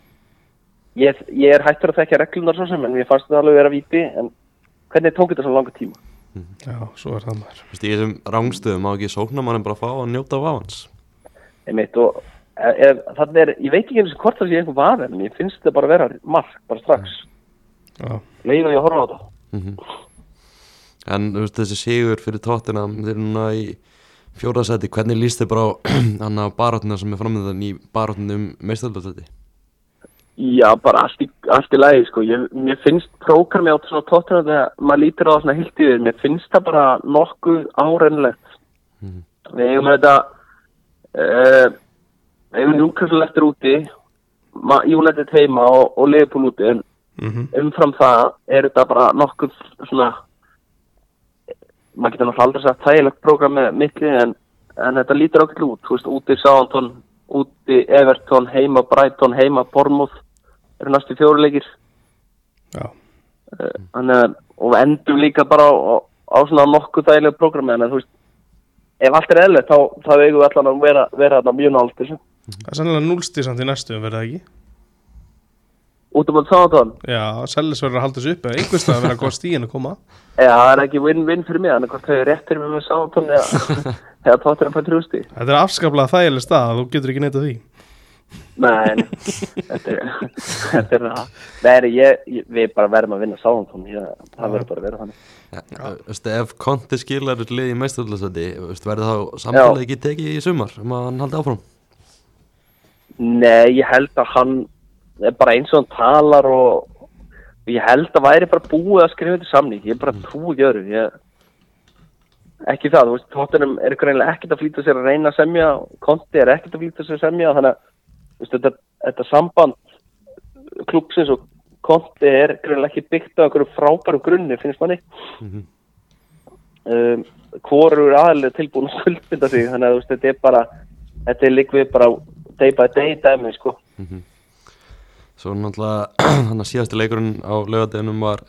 Ég, ég er hættur að þekka reglunar svo sem, en mér fannst þetta alveg vera víti, en hvernig tók þetta svo langa tíma? Já, svo er það maður. Þú veist, í þessum rángstöðum má ekki sóknarmannin bara fá að njóta af avans einmitt og ef, þannig er, ég veit ekki eins og hvort það sé einhver var en ég finnst þetta bara að vera mark, bara strax. Já, leið og ég horfa á þetta En veist, þessi sigur fyrir tóttina þeir eru núna í fjóraðsæti hvernig líst þið bara á hann að baráttuna sem er framöndan í baráttunum um meistarlöfsæti Já, bara allt í, allt í lagi, sko. Ég, mér finnst prógrami á svona tóttina þegar maður lítur á það svona heilt yfir. Mér finnst það bara nokkuð árennlegt. Við eigum þetta, uh, við eigum Newcastle eftir úti, United heima og, og Liverpool úti, en mhm, umfram það er þetta bara nokkuð svona, maður getur náttúrulega aldrei sagt þægilegt prógram með mikli, en, en þetta lítur okkur út, þú veist, úti Southampton, úti Everton, heima Brighton, heima Bournemouth, eru næstu fjóruleikir. já, Þannig að, og við endum líka bara á, á, svona nokkuð þægilegu prógrami, en þú veist, ef allt er eðlilegt, þá, þá eigum við allan að vera, vera þarna mjög nált þessu. það er sannlega núlstíð samt í næstu verða það ekki Út um að Southampton, Já, Sellis verður að halda þessu upp eða einhvers stað að vera hvað stíðin að koma já, það er ekki win-win fyrir mig, þannig hvort þau er rétt fyrir mig með Southampton eða, eða tóttir að fæta trústi. Þetta er afskaplega þægileg stað, þú getur ekki neitað því Nei, þetta er, þetta er það. Nei, ég, ég, við bara verðum að vinna ég, það verður bara að vera þannig. ja, Þú veist, ef Konti skilar þessu lið í meistarlöfsæti verður þá samtalið ekki tekið í sumar um að hann haldi áfram Nei, ég held að hann bara eins og hann talar og ég held að væri bara búið að skrifa þetta samning. Ég er bara trúið ekki öðru. Ég, ekki það, þú veist, tóttunum er greinlega ekkert að flýta sér að reyna að semja, Konti er ekkert að flýta sér að semja, þannig að þetta, þetta samband klúpsins og Konti er greinlega ekki byggt á einhverju frábæru grunni, finnst manni. Mhm. um, hvorur aðlega tilbúin að skuldbynda sig þannig að þetta er bara þetta er líkvið bara day by day dæmi sko. Svo náttúrulega hann að síðasti leikurinn á laugadeginum var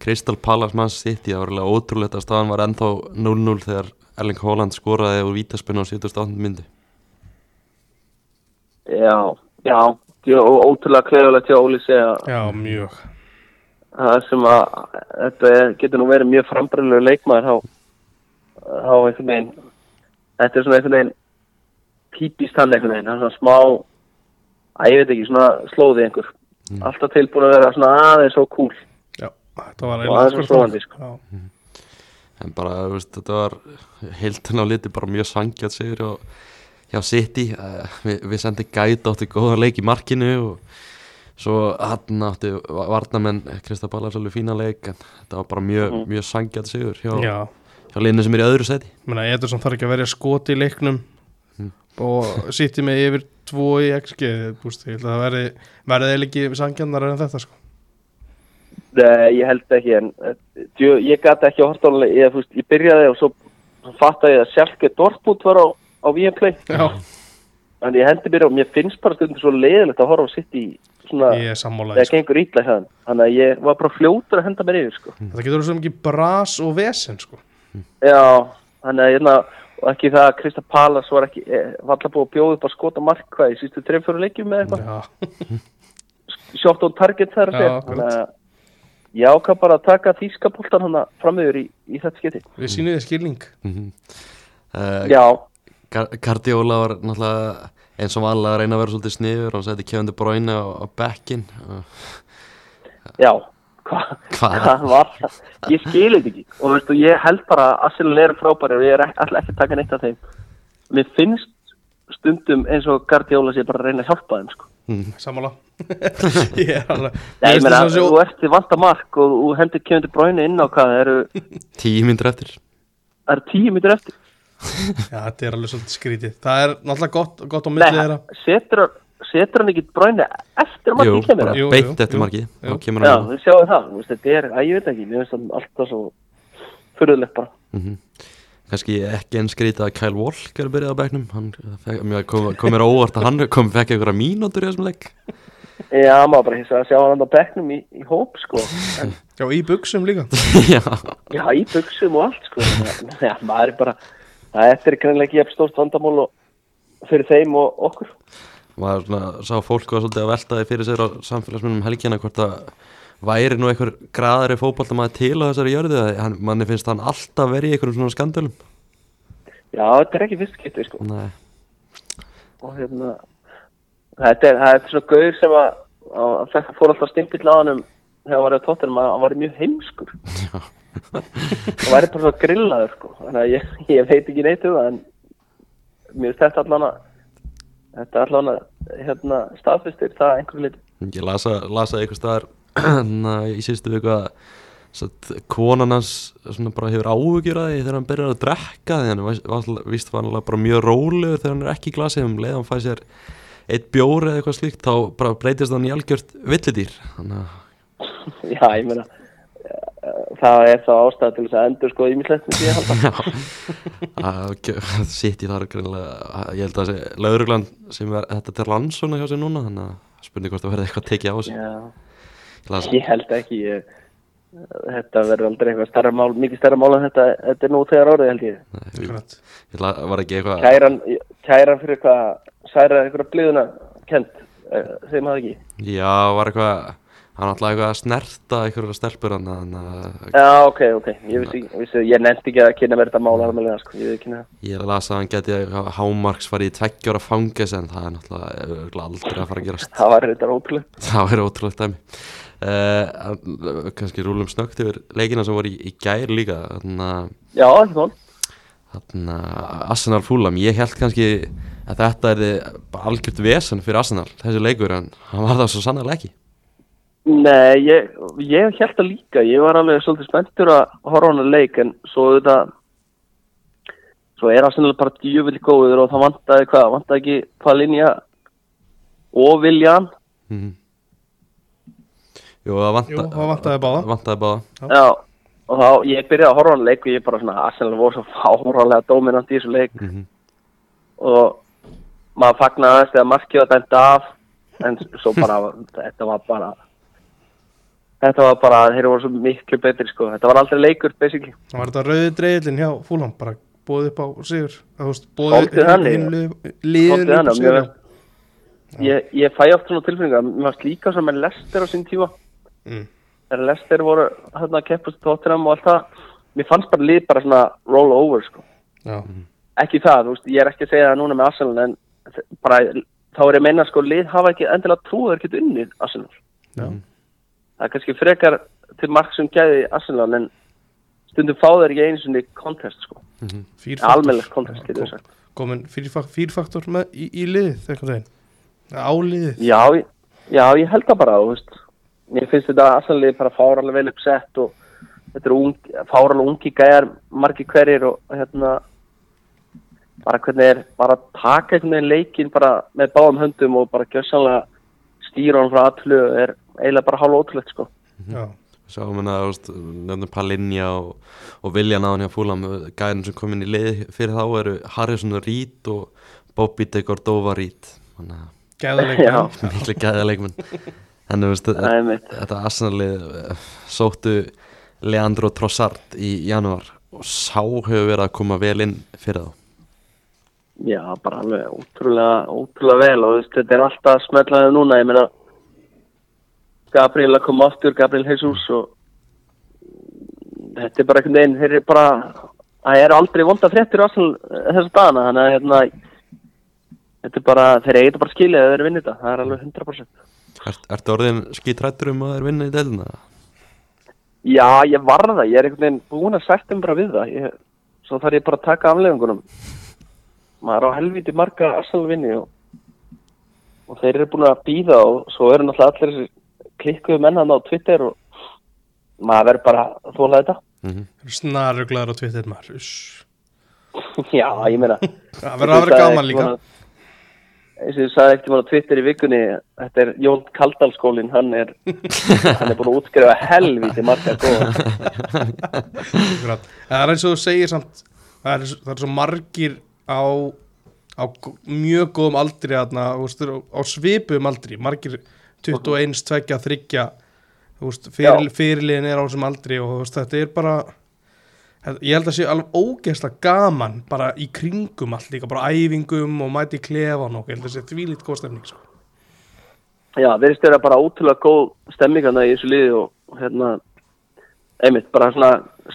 Crystal Palace Man City. Það var alveg ótrúlegt að staðan var ennþá 0-0 þegar Erling Haaland skoraði úr vítaspinnu á 78 myndi já, já og ótrúlega klefulegt hjá Óli segja. Já, mjög. Það sem að þetta getur nú verið mjög frambræðilega leikmaður þá, þá einhvern veginn. Þetta er svona einhvern veginn típist hann einhvern veginn, hann er svona smá að ég veit ekki, svona slóði einhver. Alltaf tilbúin að vera svona aðeins svo cool. Já, þetta var Og aðeins akkúrat sofandi, sko. Já, en bara, þú veist, þetta var heiltin á liti bara mjög sangjað sigur hjá, hjá City uh, við, við sendið gæt átti góðan leik í markinu og svo hann átti varnamenn Krista Ballas alveg fína leik en þetta var bara mjög, mjög sangjað sigur hjá, já. hjá liðinu sem er í öðru seti Menna, Ederson þarf ekki að verja skoti í leiknum. Mm. Og sýtti mig yfir tvo í XG búst, ég held að það verði eða ekki sangjarnar en þetta sko. Nei, ég held ekki en eh, djö, ég gæti ekki að horta ég, ég byrjaði og svo fattaði ég að Sjálke Dortmund var á, á Viaplay Já, en ég hendi mér og mér finnst bara stundum svo leiðilegt að horfa á sitt í svona ég er þegar sko. gengur ítla þannig að ég var bara fljótur að henda mér yfir sko. Þetta getur svo mikið bras og vesen sko. já, þannig að hérna og ekki það að Krista Palas var ekki eh, var alltaf búið að bjóða upp að skota markvað í sístu 3-4 leikjum með eitthvað. Já, shot on target þar ég ákvað bara að taka þýskapoltan hann framöður í, í þetta skiti við sýnum þið skilning. Uh, já, Guardiola var náttúrulega eins og vanlega að reyna að vera svolítið sniður. Hann seti Kevin De Bruyne á, á bekkin já hvað? Hvað? var það? Ég skil þetta ekki. Og veistu, ég held bara að Arsenal eru frábæri og ég er ætla ekki að taka neitt af þeim. Mér finnst stundum eins og Guardiola sé bara að reyna að hjálpa þeim sko. Er það svo- þú ert til vanta mark og þú hendur De Bruyne inn á hvað það eru, tíu myndir eftir. Það eru tíu mítur eftir. Já, þetta er alveg svolítið skrítið. Það er náttúrulega gott, gott á milli Nei, þeirra. Setur, setur hann ekki Bruyne eftir að Jú, markið kemur það? Jú, beint jú, eftir kemur Já, við sjáum það, þú veist, þetta er, að ég veit ekki, mér finnst það alltaf svo fyrirlegt bara. mm kannski ekki einn skrítið að Kyle Walker byrjaði á bekknum hann fekk, mér kom, kom mér óvart að hann kom fekk einhverja mínútur í þessum leik Já, maður bara hissa að sjá hann á bekknum í, í hóp, sko. En, Já, í buksum líka já, já, í buksum og allt, sko. Já, maður er bara, að þetta er greinlega ekki jafn stórt vandamál og fyrir þeim og okkur maður svona, sá fólk var svolítið að velta því fyrir sér á samfélagsmyndum helgjana hvort að væri nú einhver graðari fótbolta maður til á þessari jörðu að hann, manni finnst hann alltaf verið í einhverjum svona skandölum Já, þetta er ekki fyrst getið sko. Nei, og hérna þetta er, þetta er svona gaur sem að, að þetta fór alltaf stimpill á hann þegar hann var í tóttunum að hann var mjög heimskur. Hann væri bara grillaður sko. Þannig að ég, ég veit ekki neitt um það en mér finnst þetta allan að þetta er allan að hérna, staðfistir það einhverju liti ég lasa, lasa eitthvað staðar í síðustu viku að konan hans hefur áhugjur að því þegar hann byrjar að drekka hann víst var hann bara mjög rólegur þegar hann er ekki í glasi. Um leið hann fæði sér eitt bjóri eða eitthvað slíkt þá breytist hann í algjört villidýr. Þannig að já, ég meina það er þá ástæða til þess að endur sko ímislegt með því að halda að sitt í þar greinlega, ég held að lauruglan sem er þetta til landsona hjá sig núna þannig að spurning hvort það verði eitthvað tekið á sig já, Ég held ekki ég, þetta verður aldrei eitthvað stærra mál mikið stærra mál en þetta, þetta er nú þegar orðið held ég. Nei, ég var ekki eitthvað kæran, kæran fyrir eitthvað særa eitthvað bliðuna kent þeim það ekki? Já, var eitthvað hann ætlaði eitthvað að snerta einhverja stelpur hann já ok, ok, ég vissi, vissi ég nefndi ekki að kynna mér þetta mál alveg sko, ég veit kynna það ég las að hann geti hámarks farið í tveggjóra fanges en það er náttúrulega aldrei að fara að gerast. Það var þetta ótrúlega það er ótrúlegt dæmi. Uh, kannski rúlum snögt yfir leikina sem voru í, í gær líka þannig að já, ekki mál. Þannig að Arsenal Fulham, ég held kannski að þetta er algjört vesen fyrir Arsenal, þessi leikur, en hann var það svo sannarlega ekki. Nei, ég, ég held það líka, ég var alveg svolítið spenntur að horfa á hana leik en svo þetta svo er Arsenal bara djúvill góður og það vantaði hvað, vantaði ekki Palinja og Viljan Mm Jú, það vanta, Jú, það vantaði báða. Vantaði báða. Já, og þá ég byrjaði að horfa á hana leik og ég bara svona Arsenal voru svo fárálega dominant í þessu leik Mhm. og maður fagnaði aðeins þegar markið var dæmt af en svo bara, þetta var bara þetta var bara, þeir voru svo miklu betri sko, þetta var aldrei leikur basically. Það var þetta rauði dreigilin hjá Fúlam bara bóðið upp á sigur? Bóðið já. Svolítið upp á sigur? ég, ég fæ oft svona tilfinninga mér varst líka sem með Lester á sín tíma. Mm. þegar Lester voru hérna að keppast tóttinam og allt það mér fannst bara lið bara svona roll over sko. Já, ekki það, þú veist, ég er ekki að segja það núna með Arsenal en bara þá er ég að meina sko, lið hafa ekki endilega að geta unnið Arsenal. Já, það er kannski frekar til mark sem gæði Arsenal en stundum fá þeir ekki einu svona contest sko, fýrfaktor almennilegt contest getur við sagt. Komin fýrfaktor með í, í liðið, eitthvað þeim Á liðið. Já, ég- já, ég held það bara. Mér finnst þetta aðsannlega bara fáralega vel uppsett og þetta eru ung, fáralega ungi gæjar, margi hverjir og hérna bara hvernig er, bara taka einhvern veginn leikinn bara með báðum höndum og bara gjössanlega stýra hann frá allu er eiginlega bara hálf ótrúlegt, sko. Já, Sjáum hérna, þú veist, nefnum Palinja og, og Viljan á hann hjá Fulham, gæðin sem kom inn í lið fyrir þá eru Harrison Reed og Bobby de Cordova Reed. Þannig að gæðuleik Já. miklu gæða leikmenn. En þú veist, mitt. þetta Arsenalið eh, sóttu Leandro Trossard í janúar og sá hefur verið að koma vel inn fyrir þá. Já, bara alveg ótrúlega, ótrúlega vel og veist, þetta er alltaf smetlaðið núna, ég meina Gabriel að koma aftur, Gabriel Jesus og þetta er bara einhvern veginn, þeir eru bara það eru aldrei vonda fréttir á þessa dagana, þannig að hérna þetta er bara, þeir eiga bara skilja að þeir vinna þetta, það er alveg 100% Ert, ertu orðin skítrættur um að þeir vinna í deilina? Já, ég var það, ég er einhvern veginn búin að sagt um bara við það ég, svo þarf ég bara að taka aflefingunum maður er á helviti marga Arsenal vinni og, og þeir eru búin að býða og svo eru náttúrulega allir þessi klikkuðu mennan á Twitter og maður verður bara að þóla þetta. Mm Snaruglaður á Twitter maður. Já, ég meina Það verður að vera gaman líka. eins og ég sagði ekkert á Twitter í vikunni þetta er Jón Kaldalskólin hann er, hann er búin að útskrifa helviti marga góða. Það er eins og þú segir samt Það er, það er svo margir á, á mjög góðum aldri veist, á, svipum aldri margir 21, 2, 3 þú veist, fyrir, fyrirliðin er á þessum aldri og veist, þetta er bara Ég held að sé alveg ógeðslega gaman bara í kringum allt líka, bara æfingum og mæti í klefan og ég held að sé þvílít góð stemning sko. Já, verðist vera bara ótrúlega góð stemmingana í þessu liði og hérna, einmitt, bara svona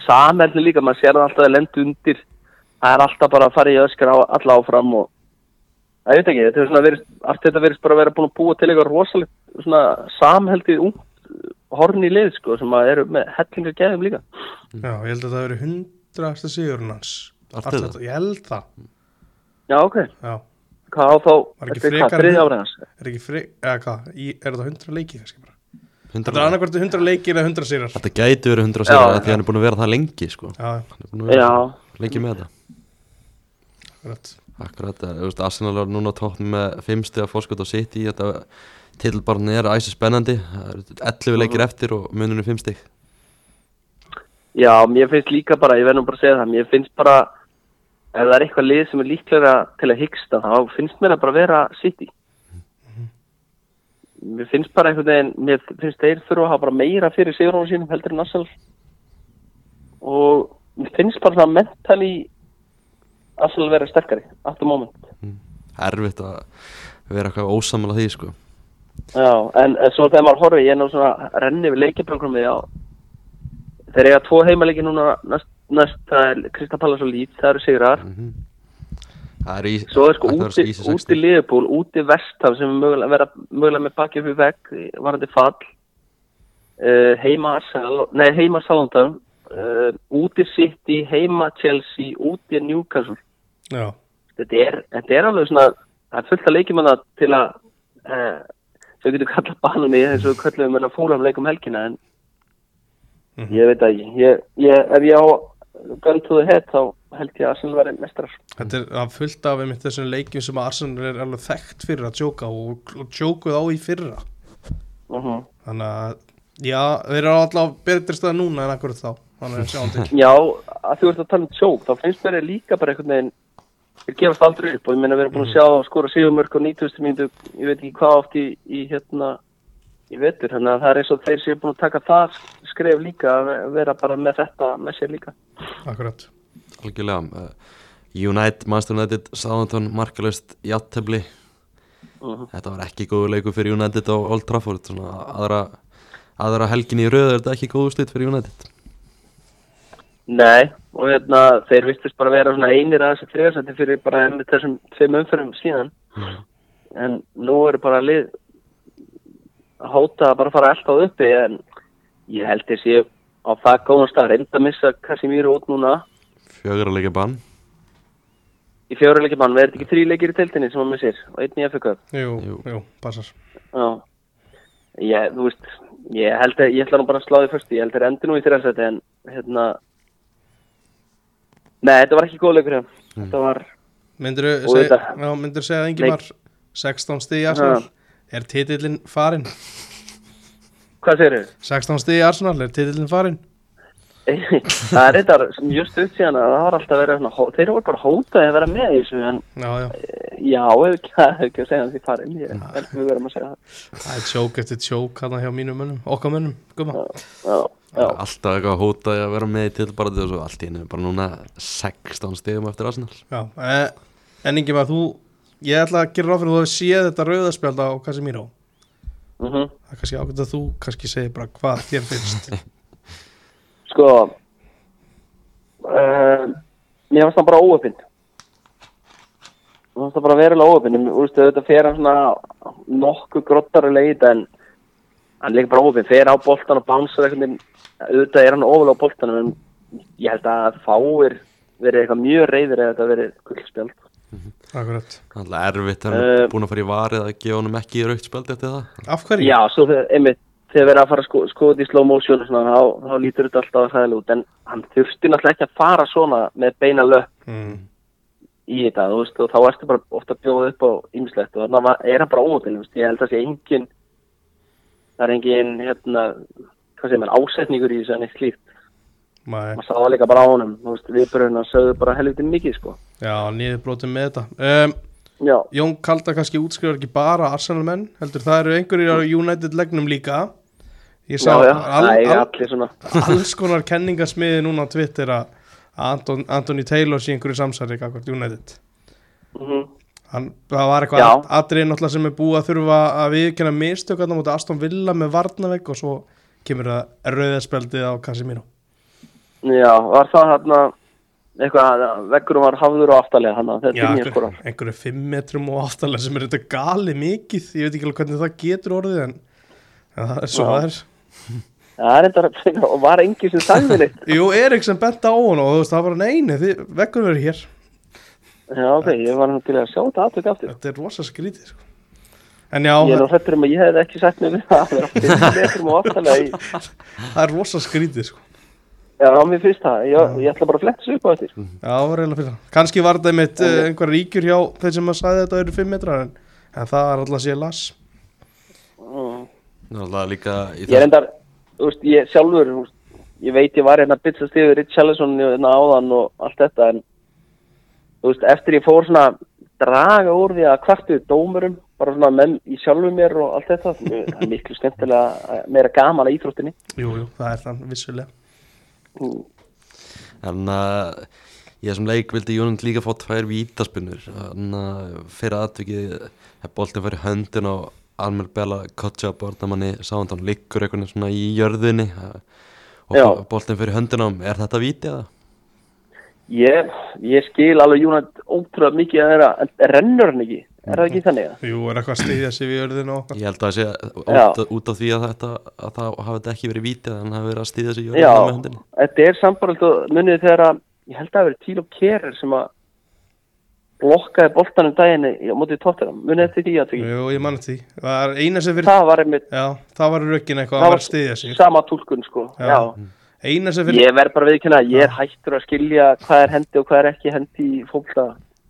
samherli líka, maður sér það alltaf að lenda undir, það er alltaf bara að fara í öskra á alla áfram og ég veit ekki, þetta er svona verið, allt þetta verðist bara að vera búin að búa til eitthvað rosalegt svona samheldið ung horn í lið, sko, sem að eru með hellingar gæðum líka. Já, ég held að það veri hundrasta sigurinn hans. Ég held það. Já, ok, Já, hvað á þá, þetta er frekar hvað, þriðja árið hans? er ekki fri, eða hvað, í, er þetta hundra leiki kannski bara? 100 Þetta er annarkvært hundra leikir eða hundra sigrar Þetta gæti verið 100 Já, sér að já. því hann er búin að vera það lengi sko. Já, Hann er búin að vera Já, lengi með þetta akkurat Akkurat, eh, þú veist, Arsenal er núna á tótt með 5 stiga fórskot á City Þetta titilbarn er æsi spennandi Það eru 11 leikir eftir og muninu 5 stig Já, mér finnst líka bara, ég verð nú bara að segja það, mér finnst bara, ef það er eitthvað lið sem er líklega til að hyggsta, þá finnst mér að bara vera City. Mér finnst bara einhvern veginn, mér finnst þeir þurfa að hafa bara meira fyrir sigurinn sínum heldur en Arsenal. Og mér finnst bara það mentali Arsenal vera sterkari, at the moment. Erfitt að vera eitthvað ósamala því sko. Já, en, svo þegar maður horfi, ég er nú svona renni við leikjaprogrammi, já. Þeir eiga tvo heimaleiki núna næst, næst það er Kristapallas og Lít, það eru sigrar. Mhm. Það er í Svo er sko úti, úti Liverpool, úti Vestham sem mögulega, vera mögulega með bakið í vegg varandi fall uh, heima Arsenal, nei heima Southampton uh, úti City, heima Chelsea úti Newcastle þetta er, þetta er alveg svona það er fullt að leikjum hana til að uh, við getum kallað banunni eins og við kallum hana fúlam leikum helgina en Mhm. ég veit ekki. Ég, ég, ef ég á the head þá held ég að Arsenal verði mestrar þetta er að fullt af einmitt þessum leikjum sem að Arsenal er alveg þekkt fyrir að tjóka og, tjókuð á í fyrra. Uh -huh. Þannig að, já, þeir eru alltaf betri stað núna en akkurat þá. Að til Já, að þú ert að tala um tjók, þá finnst mér líka bara einhvern veginn, þeir gefast aldrei upp og ég meina við erum búin að sjá skora sigurmörk og 90. mínútu, ég veit ekki hvað oft í, í hérna, í vetur, þannig að það er eins og þeir séu búin að taka það skref líka að vera bara með þetta með sér líka. Akkurat Algjörlega uh, United, Manchester United, Southampton, markalust Jattebli Mhm. Þetta var ekki góðu leikur fyrir United á Old Trafford Svona aðra, aðra helgin í röð er þetta ekki góðu slitt fyrir United Nei, og hérna, þeir vistist bara vera svona einir að þessi þriðarsætti fyrir bara ennið þessum tveim umfyrum síðan, en nú eru bara lið að hóta að bara fara alltaf uppi, en ég held sé á það góðan stað, reynda að missa Casimiro út núna. Fjögur að leika bann. Í fjóruleikir mann, verður ekki þrý leikir í teltinni sem hann missir? Og einn í FK Jú, Jú. jú, passar. Já, ég, þú veist ég held að, ég ætla nú bara að slá því fyrst ég held að endi nú í þriðarsætti en hérna Nei, þetta var ekki góð leikur hjá þetta var, Myndirðu Og seg, þetta- já, myndirðu segja að Ingimar? 16 stig í Arsenal. Er titillin farin? hvað segir þau? 16 stig í Arsenal, er titillin farin? það er þetta sem just upp síðan að það var alltaf verið svona, þeir voru bara hótaði að vera með í þessu en Já, já, eh, já, ekki, það ekki að segja hans í farin ég held við verðum að segja það. Það er tjók eftir tjók hann hjá mínum mönnum, okkar mönnum, gumma. Já, já, Alltaf eitthvað hótaði að vera með í tilbarði og svo allt í henni bara núna 16 stigum eftir Arsenal. Já, eh, en Ingimar, þú Ég ætla að gera ráð fyrir að þú hefur séð þetta rauðaspjald á Casemiro. Mhm. Það er kannski ákveð að þú kannski segir bara hvað þér finnst. Sko uh, Mér fannst það bara óöfinn Mér fannst það bara verulega óöfinn Þú veist, þetta fer hann svona nokkuð grottari leit en hann líka bara óöfinn, fer á boltan og bánsar eitthvað auðvitað er hann ofalega á boltanum en ég held að fáir verið eitthvað mjög reyðir eða þetta verið gullspjald Akkurat Alltaf erfitt þegar hann Eh. er búin að fara í varið að gefa honum ekki raukt spjaldi eftir það Af hverju? Já, svo þegar, einmitt, þegar verið að fara að sko, skoða í slow motion og svona, þá, þá lítur þetta alltaf að sæðilega út en hann þurfti náttúrulega ekki að fara svona með beina löpp mm. í þetta, þú veist, og þá ertu bara ofta að bjóða upp á ýmislegt og þannig að er hann bara ómótil, ég held að það sé engin það er engin hérna, hvað segir maður, ásetningur í þessu en eitt slíkt, maður sá það líka bara á honum þú veist, viðbröðuna sögðu bara helviti mikið sko, já, niður brotum með þetta. Um, já, Jón Kalda kannski útskrifar ekki bara Arsenal menn heldur það eru einhverjir á United legnum líka. Ég já, sá já, al, er al, allir svona. alls konar kenningasmiði núna á Twitter að Anthony Taylor sé einhverju samsæri United. Mhm. Hann, það var eitthvað atriði náttúrulega sem er búið að þurfa að viðkynna mistök þarna mútið Aston Villa með varnavegg og svo kemur það rauðaspjaldið á Casemiro. Já, var það hérna eitthvað, veggurum var hafður og aftalega hann þetta Já, er einhver, skorar. einhverju fimm metrum og áttalega sem er þetta gali mikið. Ég veit ekki alveg hvernig það getur orðið en, en það er svo það er. Það er enda, og var engin sem sagði neitt. Jú, Eriksson bent á hún og þú veist, það var neini, þið, veggur verið hér Já, ok, ég var nú til að sjá þetta aðtöku aftur. Þetta er rosa skrítið sko. En já, Ég er nú það, hrættur um að ég hefði ekki sagt við það að vera fimm metrum og aftalega í, það er rosa skrítið sko. já, á mér fyrst það, ég, ég ætla bara að fletta þessu upp á eftir. Já, það var reyna fyrir það Kanski var þetta einmitt uh, einhver ríkjur hjá þeir sem að sagði þetta eru fimm metrar en, en það er alltaf sér las Mm. Það er alltaf líka í Ég er endar, þú veist, ég sjálfur, veist, ég veit ég var hérna að bytsa stíður Rich Ellison hérna áðan og allt þetta, en þú veist, eftir ég fór svona draga úr því að kvartu dómurum, bara svona menn í sjálfu mér og allt þetta, það er miklu skemmtilega, meira gaman að íþróttinni. Jú, jú, það er þann vissulega Mm. En uh, ég sem leik vildi Jónund líka fá tvær vítaspinnur en uh, fyrir aðtökið hef boltið fyrir höndin á Almer Bella Kotja bordamanni sáðan hann liggur veginn svona í jörðinni og boltið fyrir höndin á er þetta víti eða? Ég, ég skil alveg Júnat ótrúlega mikið að þeirra, en rennur hann ekki? Er það ekki þannig? eða? Jú, er eitthvað að stiðja sig við örðinu og okkar Ég held að það sé út, út af því að þetta að það hafi þetta ekki verið víti að hann hafi verið að í Já, jörðinni með höndinni þetta er sambaröld og munið þegar að, ég held að það verið Tílo Kerer sem að blokkaði boltanum daginn í- á mótið tóttunum, munið þetta því að því? Jú, ég mann því. Það er eina sem fyrir Það var einmitt Já, það var rökin eitthvað Það að var vera að stiðja sig fyrir Ég verð bara viðkynna að ég er hættur að skilja hvað er hendi og hvað er ekki hendi í fólkta.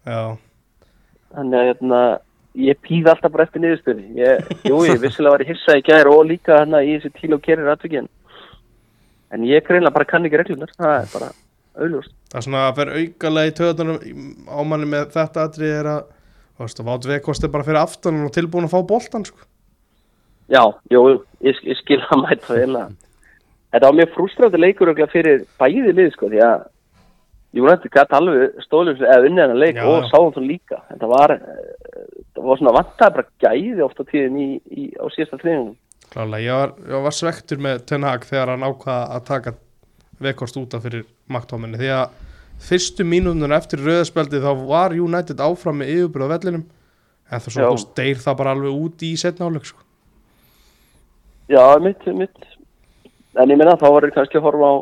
Já, Þannig að hérna, ég pýð alltaf bara eftir niðurstöði. Ég, jú, ég vissilega var í hissa í gæri og líka hérna í þessi Tílo Kerer aðtökin. En ég greinlega bara kann ekki reglunar, það er bara auðljóst. það er svona að fer aukalega í töðunum á manni með þetta atrið er að þú veist, að Vátt Vekost er bara fyrir aftan og tilbúin að fá boltan sko. Já, jú, ég, ég skil að mæta það. Þetta var mjög frústrandi leikur fyrir bæði lið, sko, því að Júnætti gæti alveg stóðlega eða unnið hennar leik Já, og sáðum þú líka. Þetta var, eh, þetta var svona vantaði bara gæði oft á tíðin í, í, á síðasta treiningum. Klálega, ég var, ég var svektur með Ten Hag þegar hann ákvaða að taka Vekost út af fyrir maktóminni því að fyrstu mínúnur eftir rauðaspeldi þá var United áfram með yfirbyrð á vellinum en það svo veist, deyr það bara alveg út í setna áleik sko. Já, mitt, mitt. En ég minna þá var það kannski að horfa á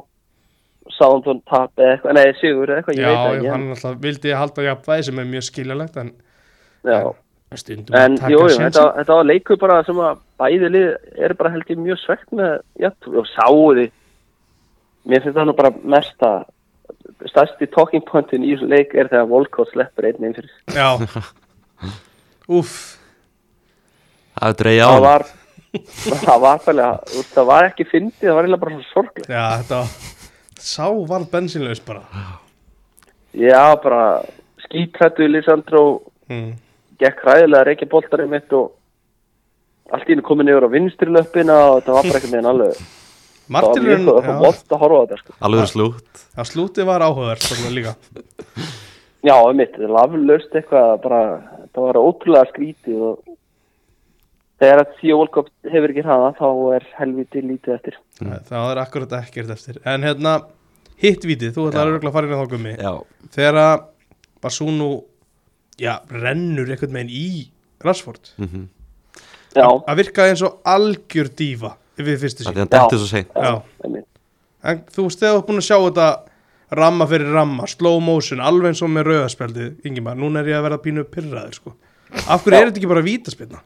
Southampton tap eða eitthvað, nei, sigur eða eitthvað, ég Já, veit ég, ekki. hann alltaf vildi halda jafnvæði sem er mjög skiljalegt en Já, stundum en að jú, taka jú, sénsinn. þetta, þetta var leikur bara sem að bæði lið er bara held ég mjög svegt með, já, og sáði. Mér finnst það nú bara mesta, stærsti talking pointin í þessu leik er þegar Volkot sleppur einn einn fyrir. Já Úff Það er dreigja á Það hann var, það var veist, það var ekki fyndið, það var eiginlega bara svo sorglega. Já, þetta var Sá var bensinlaus bara Já, bara skítrættu Lisandro mm. gekk hræðilega að reykja boltarinn mitt og allt í hennu komið niður á vinstri löppina og þetta var bara einhvern veginn alveg það var Martinurinn mjög já, vott að horfa á þetta sko. Alveg slútt já, slútið var áhugavert svona líka Já, mitt, þetta er laflaust eitthvað bara, það var ótrúlega skrítið og þegar að því Volkop hefur ekki hraða þá er helviti lítið eftir. Nei, Það er akkurat ekkert eftir. En hérna, hitt vítið, þú örgulega að fara inn á þá gummi. Já, Þegar að Basúnu Já, rennur einhvern veginn í Rashford. Mhm. Já, Það virkaði eins og algjör dífa Við fyrstu Það er sín. En þú veist, þegar þú ert búin að sjá þetta Ramma fyrir ramma, slow motion Alveg eins og með rauðaspjaldið Ingimar, núna er ég að verða pínu pyrraður sko. Af hverju Já. er þetta ekki bara vítaspilna?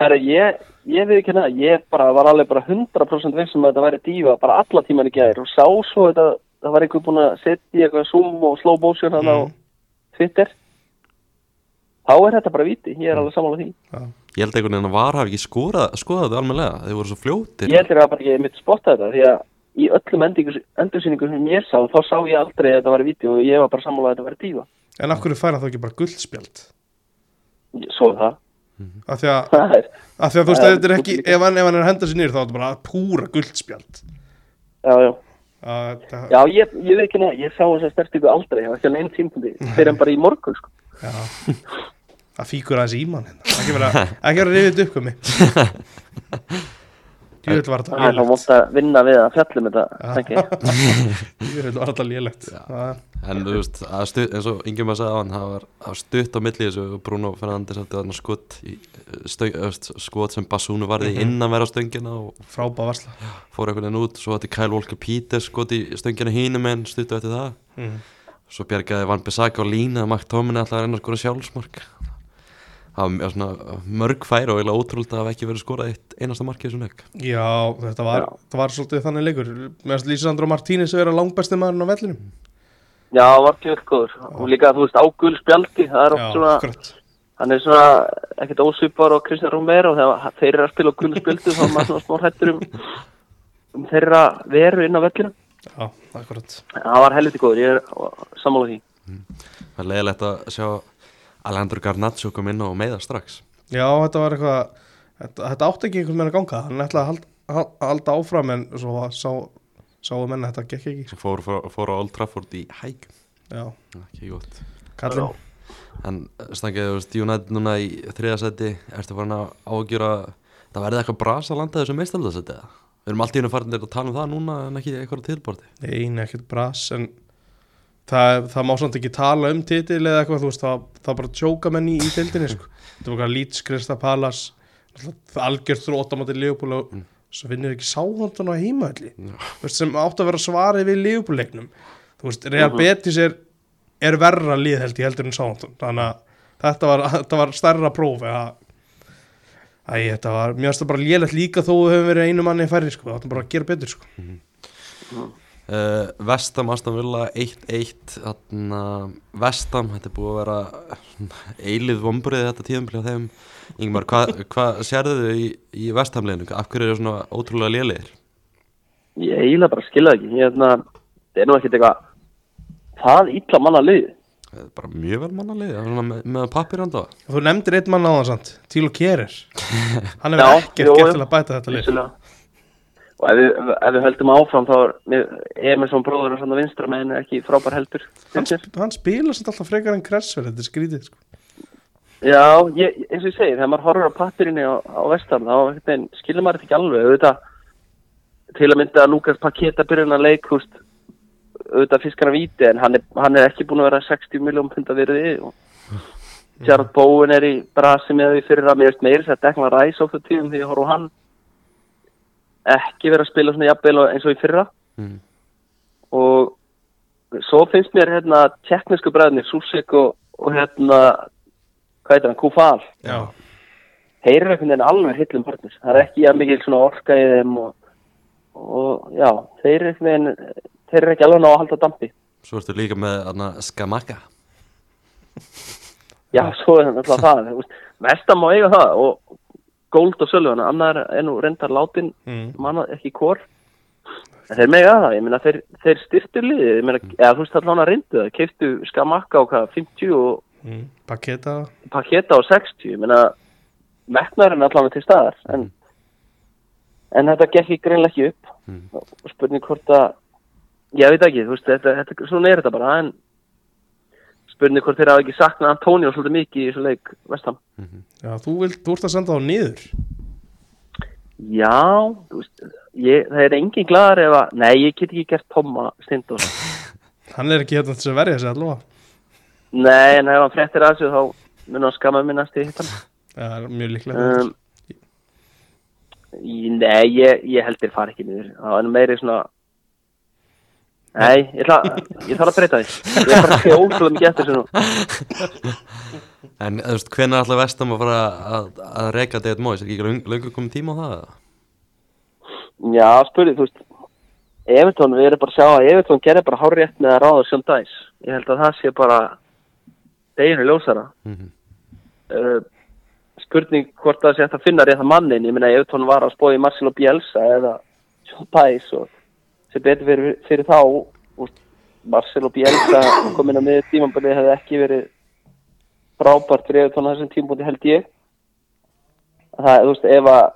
Herra, ég, ég við ekki hérna, ég bara var alveg bara 100% vissum að þetta væri dífa bara alla tíman í gæðir og sá svo þetta, það var einhver búin að setja í eitthvað zoom og slow motion hann á Mm. Twitter. Þá er þetta bara víti, ég er alveg sammála því. Já, Ég held einhvern veginn að var hafi ekki skoðað þetta almennilega Þeir voru svo fljótir. Ég heldur að bara ekki mitt spotta þetta því að í öllum endursýningum sem ég sá, þá sá ég aldrei að þetta væri víti og ég var bara sammála að þetta væri dífa En af hverju fær hann þá ekki bara guldspjald? Svo það Af því að, að þú veist, þetta er ekki ef hann, ef hann er að henda sér niður þá er þetta bara púra guldspjald. Já, já. Að það- Já, ég, ég veit ekki neða, ég sá þess að stertingu aldrei, ég var ekki á neinn tímpundi, fyrir en bara í morgun, sko. Já, það fíkur aðeins í mann hérna. ekki vera ekki vera rifið upp var þetta Það er þá mótt að vinna við að fjallum þetta, var þetta lélegt. En þú veist, að stutt, eins og yngjum að segja á hann það var, var stutt á milli þessu Bruno Fernandes átti þarna skot í, stöng, öst, skot sem Basúnu varði Mhm. innan vera stöngina og Frábæð varsla. Fór einhvern veginn út svo átti Kyle Walker Peters skot í stöngina hínum en stuttu eftir það. Mhm. svo bjargaði Van Bissaka og Lína að Mark Tóminni alltaf að reyna að skora sjálfsmark það var mjög svona mörg færi og eiginlega ótrúlega að hafa ekki verið skorað eitt einasta mark í þessum leik. Já, þetta var, það var svolítið þannig leikur. Meðan Lísandro Martínez er að langbæsti maðurinn á vellinum. Já, það var ekki góður. Og líka, þú veist, águl spjaldi, það er Já, oft svona, akkurat. hann er svona ekkert ósvipar og Kristján Romero þegar þeir eru að spila á gul spjaldi þá er maður svona smá hættur um, um þeirra veru inn á vellinu. Já, akkurat. Það var helviti góður, ég er sammála því. það Alejandro Garnacho kom inn og meiða strax. Já, þetta var eitthvað Þetta, þetta átti ekki einhvern veginn að ganga. Hann ætlaði að halda, hal- halda áfram En svo sá, sáu menn að þetta gekk ekki. Sem fór, fór, fór á Old Trafford í hæk. Já, ekki gott. Kallinn En stangið, þú veist, United núna í þriðasæti, ertu farin að ágjöra það verði eitthvað bras að landa þessu meistaraldasæti eða? Við erum alltaf í einu farin að tala um það núna en ekki eitthvað á tilborti Ein, ekkert bras En það, það má samt ekki tala um titil Eða eitthvað, þú veist Það, það bara tjóka menn í, í tildinni sko. Þetta var hvað Leeds, Krista Palas Algjörð þróttamátti Leopold og Svo finnir ekki sáhóndan á heimaðli veist, Sem átt að vera svarið við Leopold-leiknum Þú veist, Real Betis er er verra lið held ég heldur en Southampton. Þannig að þetta var, þetta var stærra próf eða Æ, þetta var, mér finnst það bara lélegt líka þó við höfum verið einu manni færri sko, það bara að gera betur sko. Uh, Vestam, Aston Villa 1-1 þarna, Vestam, þetta er búið að vera eilið vombrið þetta tíðanbili á þeim Ingmar, hvað hva sérðu þau í, í Vestamleginu? Af hverju eru svona ótrúlega lélegir? Ég eiginlega bara skilja ekki. Ég, hérna, það er nú ekkert eitthvað það illa manna lið. Það er bara mjög vel mannalið, með, með pappir anda þú nefndir einn mann á það samt, Tílo Kjerir hann hefur ekkert jú. til að bæta þetta lið. Og ef við, ef við höldum áfram þá er mér- Emerson bróður og svona vinstra meginn er ekki frábær heldur. hann, hann spila samt alltaf frekar en Kressver þetta er skrítið sko. Já, ég, eins og ég segi, þegar maður horfir á pappirinni á, á vestan, þá skilur maður þetta ekki alveg, auðvitað til að mynda að Lukas Paketa byrjun að leik, veist, auðvitað fiskar að víti, en hann er, hann er ekki búin að vera 60 miljón pund að verði og Gerard Bowen er í brasi með því fyrir að mér veist meiri þess að dekna ræs á þau tíðum því ég horf á hann ekki vera að spila svona jafnvel og- eins og í fyrra. Mm. og svo finnst mér hérna teknísku bræðinni, Súsik og, og hérna, hvað heitir hann, Kúfal já, þeir eru einhvern veginn alveg hillum partners það er ekki að mikil svona orka í þeim og, og já, þeir eru einhvern veginn þeir eru ekki alveg ná að halda dampi. Svo ertu líka með þarna, Skamaka. Já, svo er það það þú veist, Vestam má eiga það og Gold og Sölvan, annar er nú reyndar látin mm. manna ekki hvort en þeir mega það, ég meina þeir, þeir styrtu liðið, ég meina, eða þú veist allan að reyndu það, keiftu Skamakka á hvað 50 og Mm. Paketa Paketa á 60, ég meina metnaðurinn allan til staðar en, en þetta gekk ekki greinlega ekki upp Mm. og spurning hvort að ég veit ekki, þú veist, þetta, þetta, svona er þetta bara en spurning hvort þeir hafa ekki saknað Antonio svolítið mikið í þessu leik vestam. já, þú, vilt, þú ert að senda þá niður Já, veist, ég, það er engin glæðar ef að, nei, ég get ekki gert Tomma Steindós. hann er ekki hérna til að verja sig allavega Nei, en ef hann fréttir að þessu þá mun hann skamma mig næst í hittan. það er mjög líklega Um, nei, ég, ég held þér fara ekki niður. Það er meiri svona... Nei, ég, þarf að breyta því. Ég er bara að segja ótrúlega mikið eftir þessu nú. En þú veist, hvenær ætla Vestam að fara að, að reyka David Moyes? Er ekki löngu komið tíma á það? Já, spurði, þú veist, Evertón, við erum bara að sjá að Evertón gerir bara hárétt með að ráða Sjón Dæs. Ég held að það sé bara deginu ljósara. Mhm. Uh, spurning hvort það sé að finna rétt að mannin. Ég meina, Evertón var að spóði Marcelo Bielsa eða Sjón Dæs og sem betur fyrir, fyrir þá, úst, Marcelo Bielsa komin að miður tímambali hefði ekki verið frábært fyrir þessum tímabúti held ég. Það, þú veist, ef að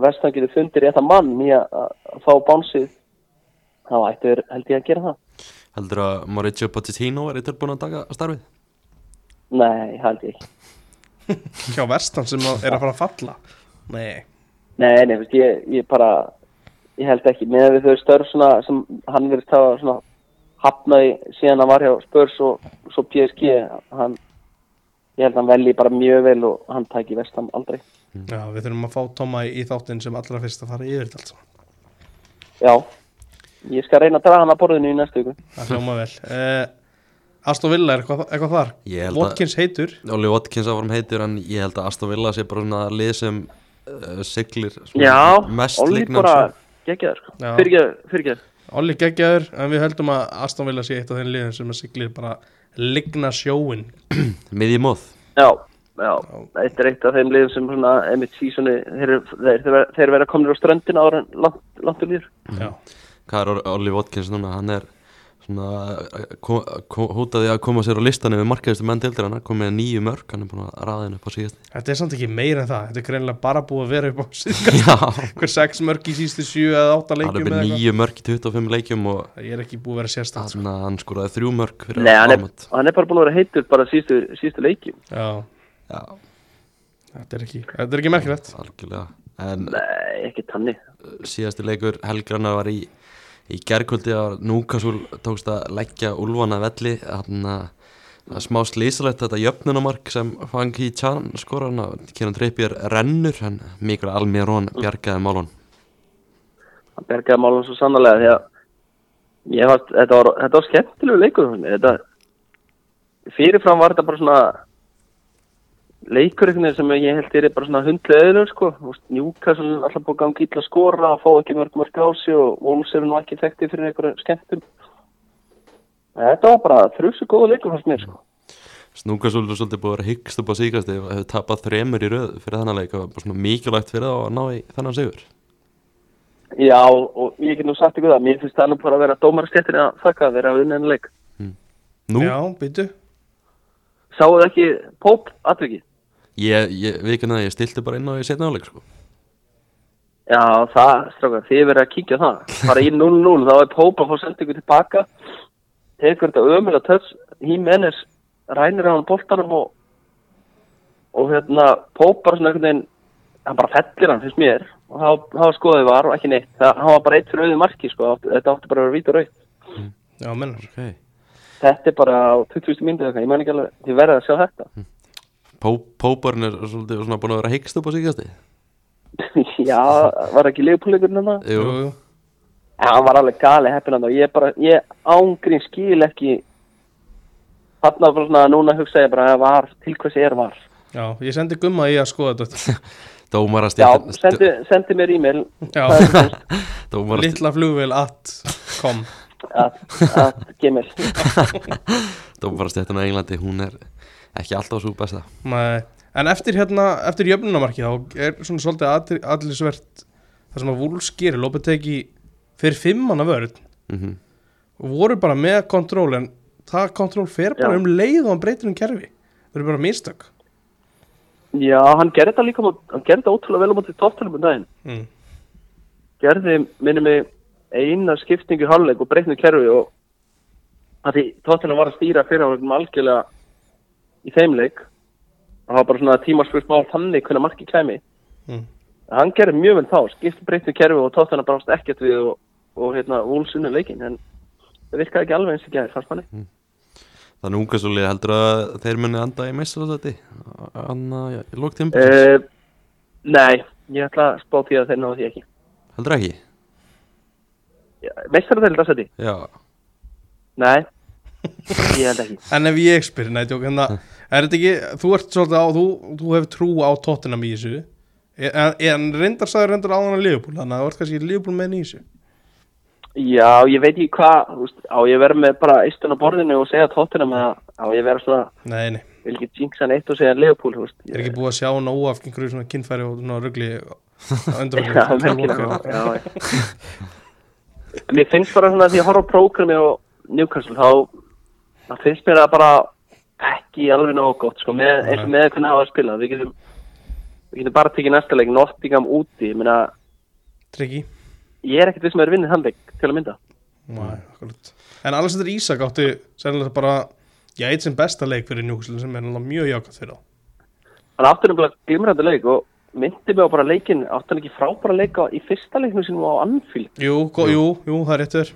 Vestan getur fundir rétt að mann í að, fá bánsið þá ættu þeir held ég að gera það Heldur að Mauricio Pochettino er tilbúin að taka starfið? Nei, held ég ekki hjá vestan sem er að fara að falla Nei, Nei, nei, veist, ég, ég bara ég held ekki, með við þau störf svona sem hann verið tafa svona hafnaði síðan hann var hjá Spurs og svo PSG hann, ég held að hann velji bara mjög vel og hann tæki vestam aldrei. Já, við þurfum að fá Tóma í, í þáttinn sem allra fyrst að fara yfir þetta allt saman. Já, ég skal reyna að draga hann að borðinu í næstu viku. Það hljóma vel. Uh, Aston Villa er eitthvað, eitthvað þar? Að- Watkins heitur? Oli Watkins áfram heitur en ég held að Aston Villa sé bara svona lið sem uh, siglir mest bara sjó. Geggjaður sko. Já. Fyrirgeð, fyrirgeð Olli geggjaður en við höldum að Aston Villa sé eitt af þeim liðum sem að siglir bara ligna sjóin miðji móð Já, já, eitt er eitt af þeim liðum sem svona emitt sísoni, þeir, þeir, þeir, þeir vera komnir á ströndin ára langt, langt um líður Já, Hvað er Oli Watkins núna? Hann er svona hótaði að koma sér á listan yfir markaðistu menn deildir hann er komið með nýju mörg, hann er búin að raða henni upp á síðast þetta er samt ekki meira en það Þetta er greinilega bara búið að vera upp á síðan Já, Hver sex mörg í síðustu sjö eða átta hann er leikjum með eða eitthvað. nýju mörg í 25 leikjum og Ég er ekki búið að vera sérstætt sko. hann, hann skoraði þrjú mörg fyrir Nei, hann er, hann er bara búin að vera heitur bara síðustu, síðustu leikjum. Já, Já, þetta er ekki, þetta er ekki merkilegt. Algjörlega. En Nei, ekki tanni síðasti leikur Helgrana var í í gerkvöldi að Núkasúl tókst að leggja Úlfana velli þannig að smá slísalegt þetta jöfnunamark sem Fangi Chan skorar hann að kynna dreipjör rennur en Mikkel Almirón bjargaði málun hann bergaði málum svo sannlega að ég var, þetta var, var skemmtilegu leikur. Þetta fyrirfram var þetta bara svona leikur einhvern veginn sem ég held er bara svona hundlega eðlur sko, njúka alltaf búið að gangi illa að skora fá ekki mörg mörg á sig og Wolves eru nú ekki þekkti fyrir einhverju skemmtum þetta var bara þrjusu góða leikur fannst mér sko. Núkasúl er svolítið búið að vera hyggst upp á síkasti og hefur tapað þremur í röð fyrir þennan leik og bara svona mikilvægt fyrir það að ná í þennan sigur. Já, og ég get nú sagt ykkur það, mér finnst það nú bara að vera dómarastjættin að þakka að að ég, ég veikin að ég stilti bara inn á í setna áleik sko. Já, það, strákar, þið verið að kíkja það. Bara í 0-0, þá er Póp að fá sendingu tilbaka, tekur þetta ömulega töts, Hímenes rænir á hann boltanum og, og hérna, Póp bara svona einhvern veginn, hann bara fellir hann, finnst mér, og þá, þá skoðið var og ekki neitt. Það, hann var bara eitt fyrir auðið marki, sko, átti- þetta átti bara að vera vít og raut. Já, mennar okay. Þetta er bara á 20. myndu eitthvað, ég man ekki alveg, þið verið að sjá þetta. Pó, Póparn er svolítið svona búin að vera hyggst upp á síkasti Já, var ekki leifpúleikurinn hann það? Jú, jú. Já, hann var alveg gali heppin hann og ég bara, ég ángrín skil ekki þarna bara svona, núna hugsa ég bara að var, til hversi er var. Já, ég sendi gumma í að skoða þetta dómar að Já, stjættin sendi, sendi mér e-mail Já, það semst Dómar að litla flugvél at kom að, að gmail. Dómarastjættin á Englandi, hún er ekki alltaf svo besta Nei. En eftir hérna, eftir jöfnunamarki þá er svona svolítið allisvert það sem að Wolves gerir, Lopetegi fyrir fimmanna vörð mm og voru bara með kontról en það kontról fer bara Já. um leið og hann breytir um kerfi það eru bara mistök Já, hann gerði þetta líka, hann gerði þetta ótrúlega vel á móti tóttunum um daginn. mm. Gerði, minni mig, eina skiptingu í hálfleik og breytnu kerfi og að því tóttunum var að stýra fyrir áleikum algjörlega í þeim leik það var bara svona tímaspurt mál þannig hvernig marki kæmi. Mm. hann gerði mjög vel þá, skipti breytni kerfi og tótt hann að brást ekkert við og, og hérna, vúlsunni leikin, en það virkaði ekki alveg eins og gæði, fannst manni. Þannig unga svo lið heldur að þeir muni anda í meistarastætti Anna, já, í lók tíma Uh, nei, ég ætla að spá því að þeir náðu því ekki. Heldur ekki? Seti? Já, Nei, ég held ekki. En ef ég spyr, nei, tjók, hérna, er þetta ekki, þú ert svolítið á, þú, þú hefur trú á Tottenham í þessu, en, en reyndar sagði reyndar áðan að Liverpool, þannig að það vart kannski Liverpool með í þessu. Já, ég veit ekki hvað, á ég verið með bara eistun á borðinu og segja tóttunum að á ég verið svona, Nei, nei, vil ekki jinxa neitt og segja veist. ég er ekki búið að sjá nóg af einhverju svona kynfæri og svona ruggli Já. Mér finnst bara svona að að horfa á prógrami og Newcastle, þá það finnst mér að bara ekki alveg nógu gott, sko, með, eins og með hvernig hafa að spila. Við getum, við getum bara tekið næsta leik, Nottingham úti, ég meina, Tryggi, ég er ekkert við sem er vinnið þann leik til að mynda. Nei, akkurat. En Alexander Ísak átti sennilega bara, já, eitt sem besta leik fyrir Newcastle sem er náttúrulega mjög jákvæmt fyrir þá. Hann átti nefnilega glimrandi leik og myndi mig á bara leikin, átti hann ekki frábæra leika í fyrsta leiknum sinum á Anfield. Jú, jú, jú, það er réttur.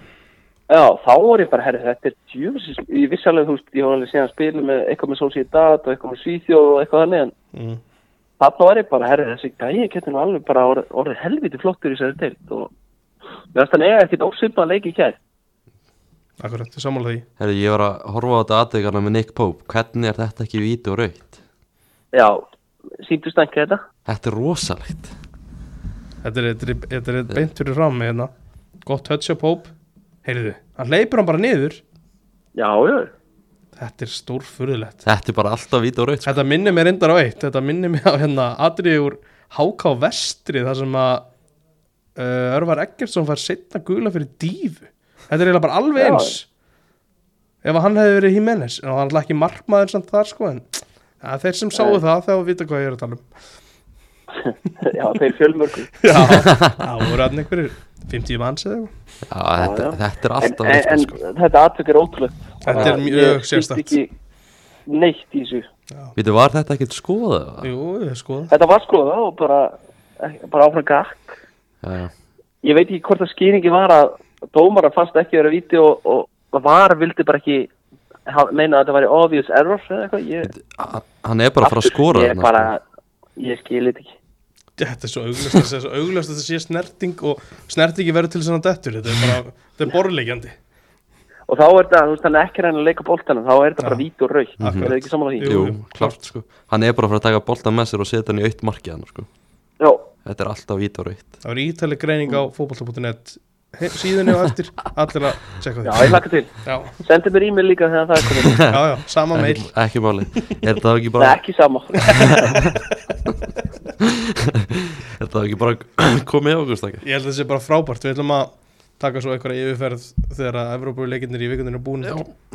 Já, þá var ég bara, herri, þetta er djúfisins, ég vissi alveg, þú veist, ég var alveg síðan að spila með eitthvað með Sociedad og eitthvað með Svíþjóð og eitthvað þannig, en Mm. þarna var ég bara, herri, þessi gæi getur nú alveg bara orðið, orðið helviti flottur í þessari deild og mér finnst hann eiga ekkert ósipað leik í kær. Akkurat, ég sammála því. Herri, ég var að horfa á þetta aðdegarna með Nick Pope Hvernig er þetta ekki víti og raut? Já, síndust ekki þetta? Þetta er rosalegt Þetta er, þetta er, þetta er beint fyrir fram með hérna. Gott touch up hope. Heyrðu, hann leipur hann bara niður. Já, já, Þetta er stórfurðulegt. Þetta er bara alltaf víti og raut sko. Þetta minnir mér reyndar á eitt. Þetta minnir mér á hérna atriði úr Háká Vestri þar sem að uh, Örvar Eggertsson fær setna gula fyrir dífu. Þetta er eiginlega bara alveg Já. eins. Ef að hann hefði verið Jimenez, en hann var alltaf ekki markmaður samt þar sko, en ja, þeir sem sáu Nei. það þegar vita hvað ég er að tala um. já, þeir fjölmörgum. Já, það voru hann einhverjir 50 manns eða eitthvað. Já, þetta, já. þetta er En, alltaf en, en sko. þetta atvök er ótrúlegt. Þetta er mjög ekki neitt í þessu. Vítu, var þetta ekkert skoðað? Jú, skoða. Þetta var skoða og bara, bara áfram gakk. Já. Ég veit ekki hvort að skýringi var að dómara fannst ekki vera viti og, og var vildi bara ekki meina að þetta væri obvious error eða eitthvað. Ég, Ha- Hann er bara að fara að skora Ég, sko. ég skilir þetta ekki. Þetta er svo auglöst að þetta er svo auglöst að þetta sé snerting og snertingi verður til svona dettur. Þetta er bara, þetta er borlegjandi. Og þá er þetta, þú veist, hann er ekki reyna að leika boltana, þá er þetta bara Já. víti og raukt. Akkurat. Er það ekki saman á því? Jú, klart sko Hann er bara að fara að taka boltan með sér og setja hann í aukt markið hann sko Já, Þetta er alltaf víti og raut Það var ítali greining á fótbolta.net síðunni og eftir allir að tjekka já, því. ég hlakka til. Já, Sendi mér e-mail líka þegar það er komið. já, já, sama meil. Ekki, ekki máli Er það ekki Nei, bara ekki sama. Er það ekki bara komið á okkur stakka? Ég held að þetta sé bara frábært. Við ætlum að taka svo einhverja yfirferð þegar að Evrópuleikinnir í vikundinu er búin.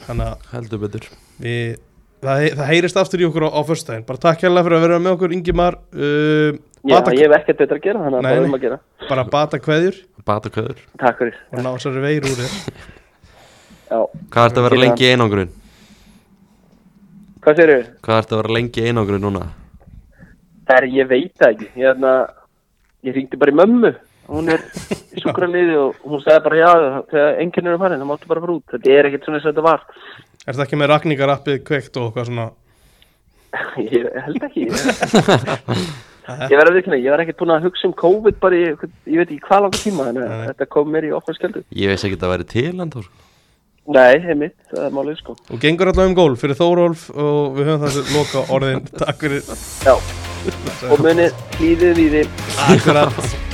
Þannig að Heldur betur við, það, það heyrist aftur í okkur á, á föstudaginn. Bara takk hérlega fyrir að vera með okkur, Ingimar. Uh, Já, ég hef ekkert betra að gera, þannig að bara nei. um að gera. bara bata kveðjur Bata köður Takk fyrir. og ná þessari veir úr þér. Já. Hvað ert að vera lengi í einangrun? Hvað sér þau? Hvað ert að vera lengi í einangrun núna? Það er, ég veit það ekki. Ég, hérna, ég ringdi bara í mömmu. Hún er í sjúkraliði og hún sagði bara já, þegar enginn er um hann, það máttu bara fara út. Þetta er ekkert svona eins og þetta var. Er það ekki með rakningarappið kveikt og eitthvað svona? Ég held ekki. Ég verði að vikna, ég var ekkert búin að hugsa um COVID bara í, ég veit ekki hvað langa tíma, þannig að þetta kom mér í okkar skjöldu. Ég veist ekki að það væri til en þá sko Nei, heimitt, það er málið sko. Og gengur allavega um gól fyrir Þórólf og við höfum þessu loka orðin. Takk fyrir. Já, og munið hlýðið við þið. Akkurat.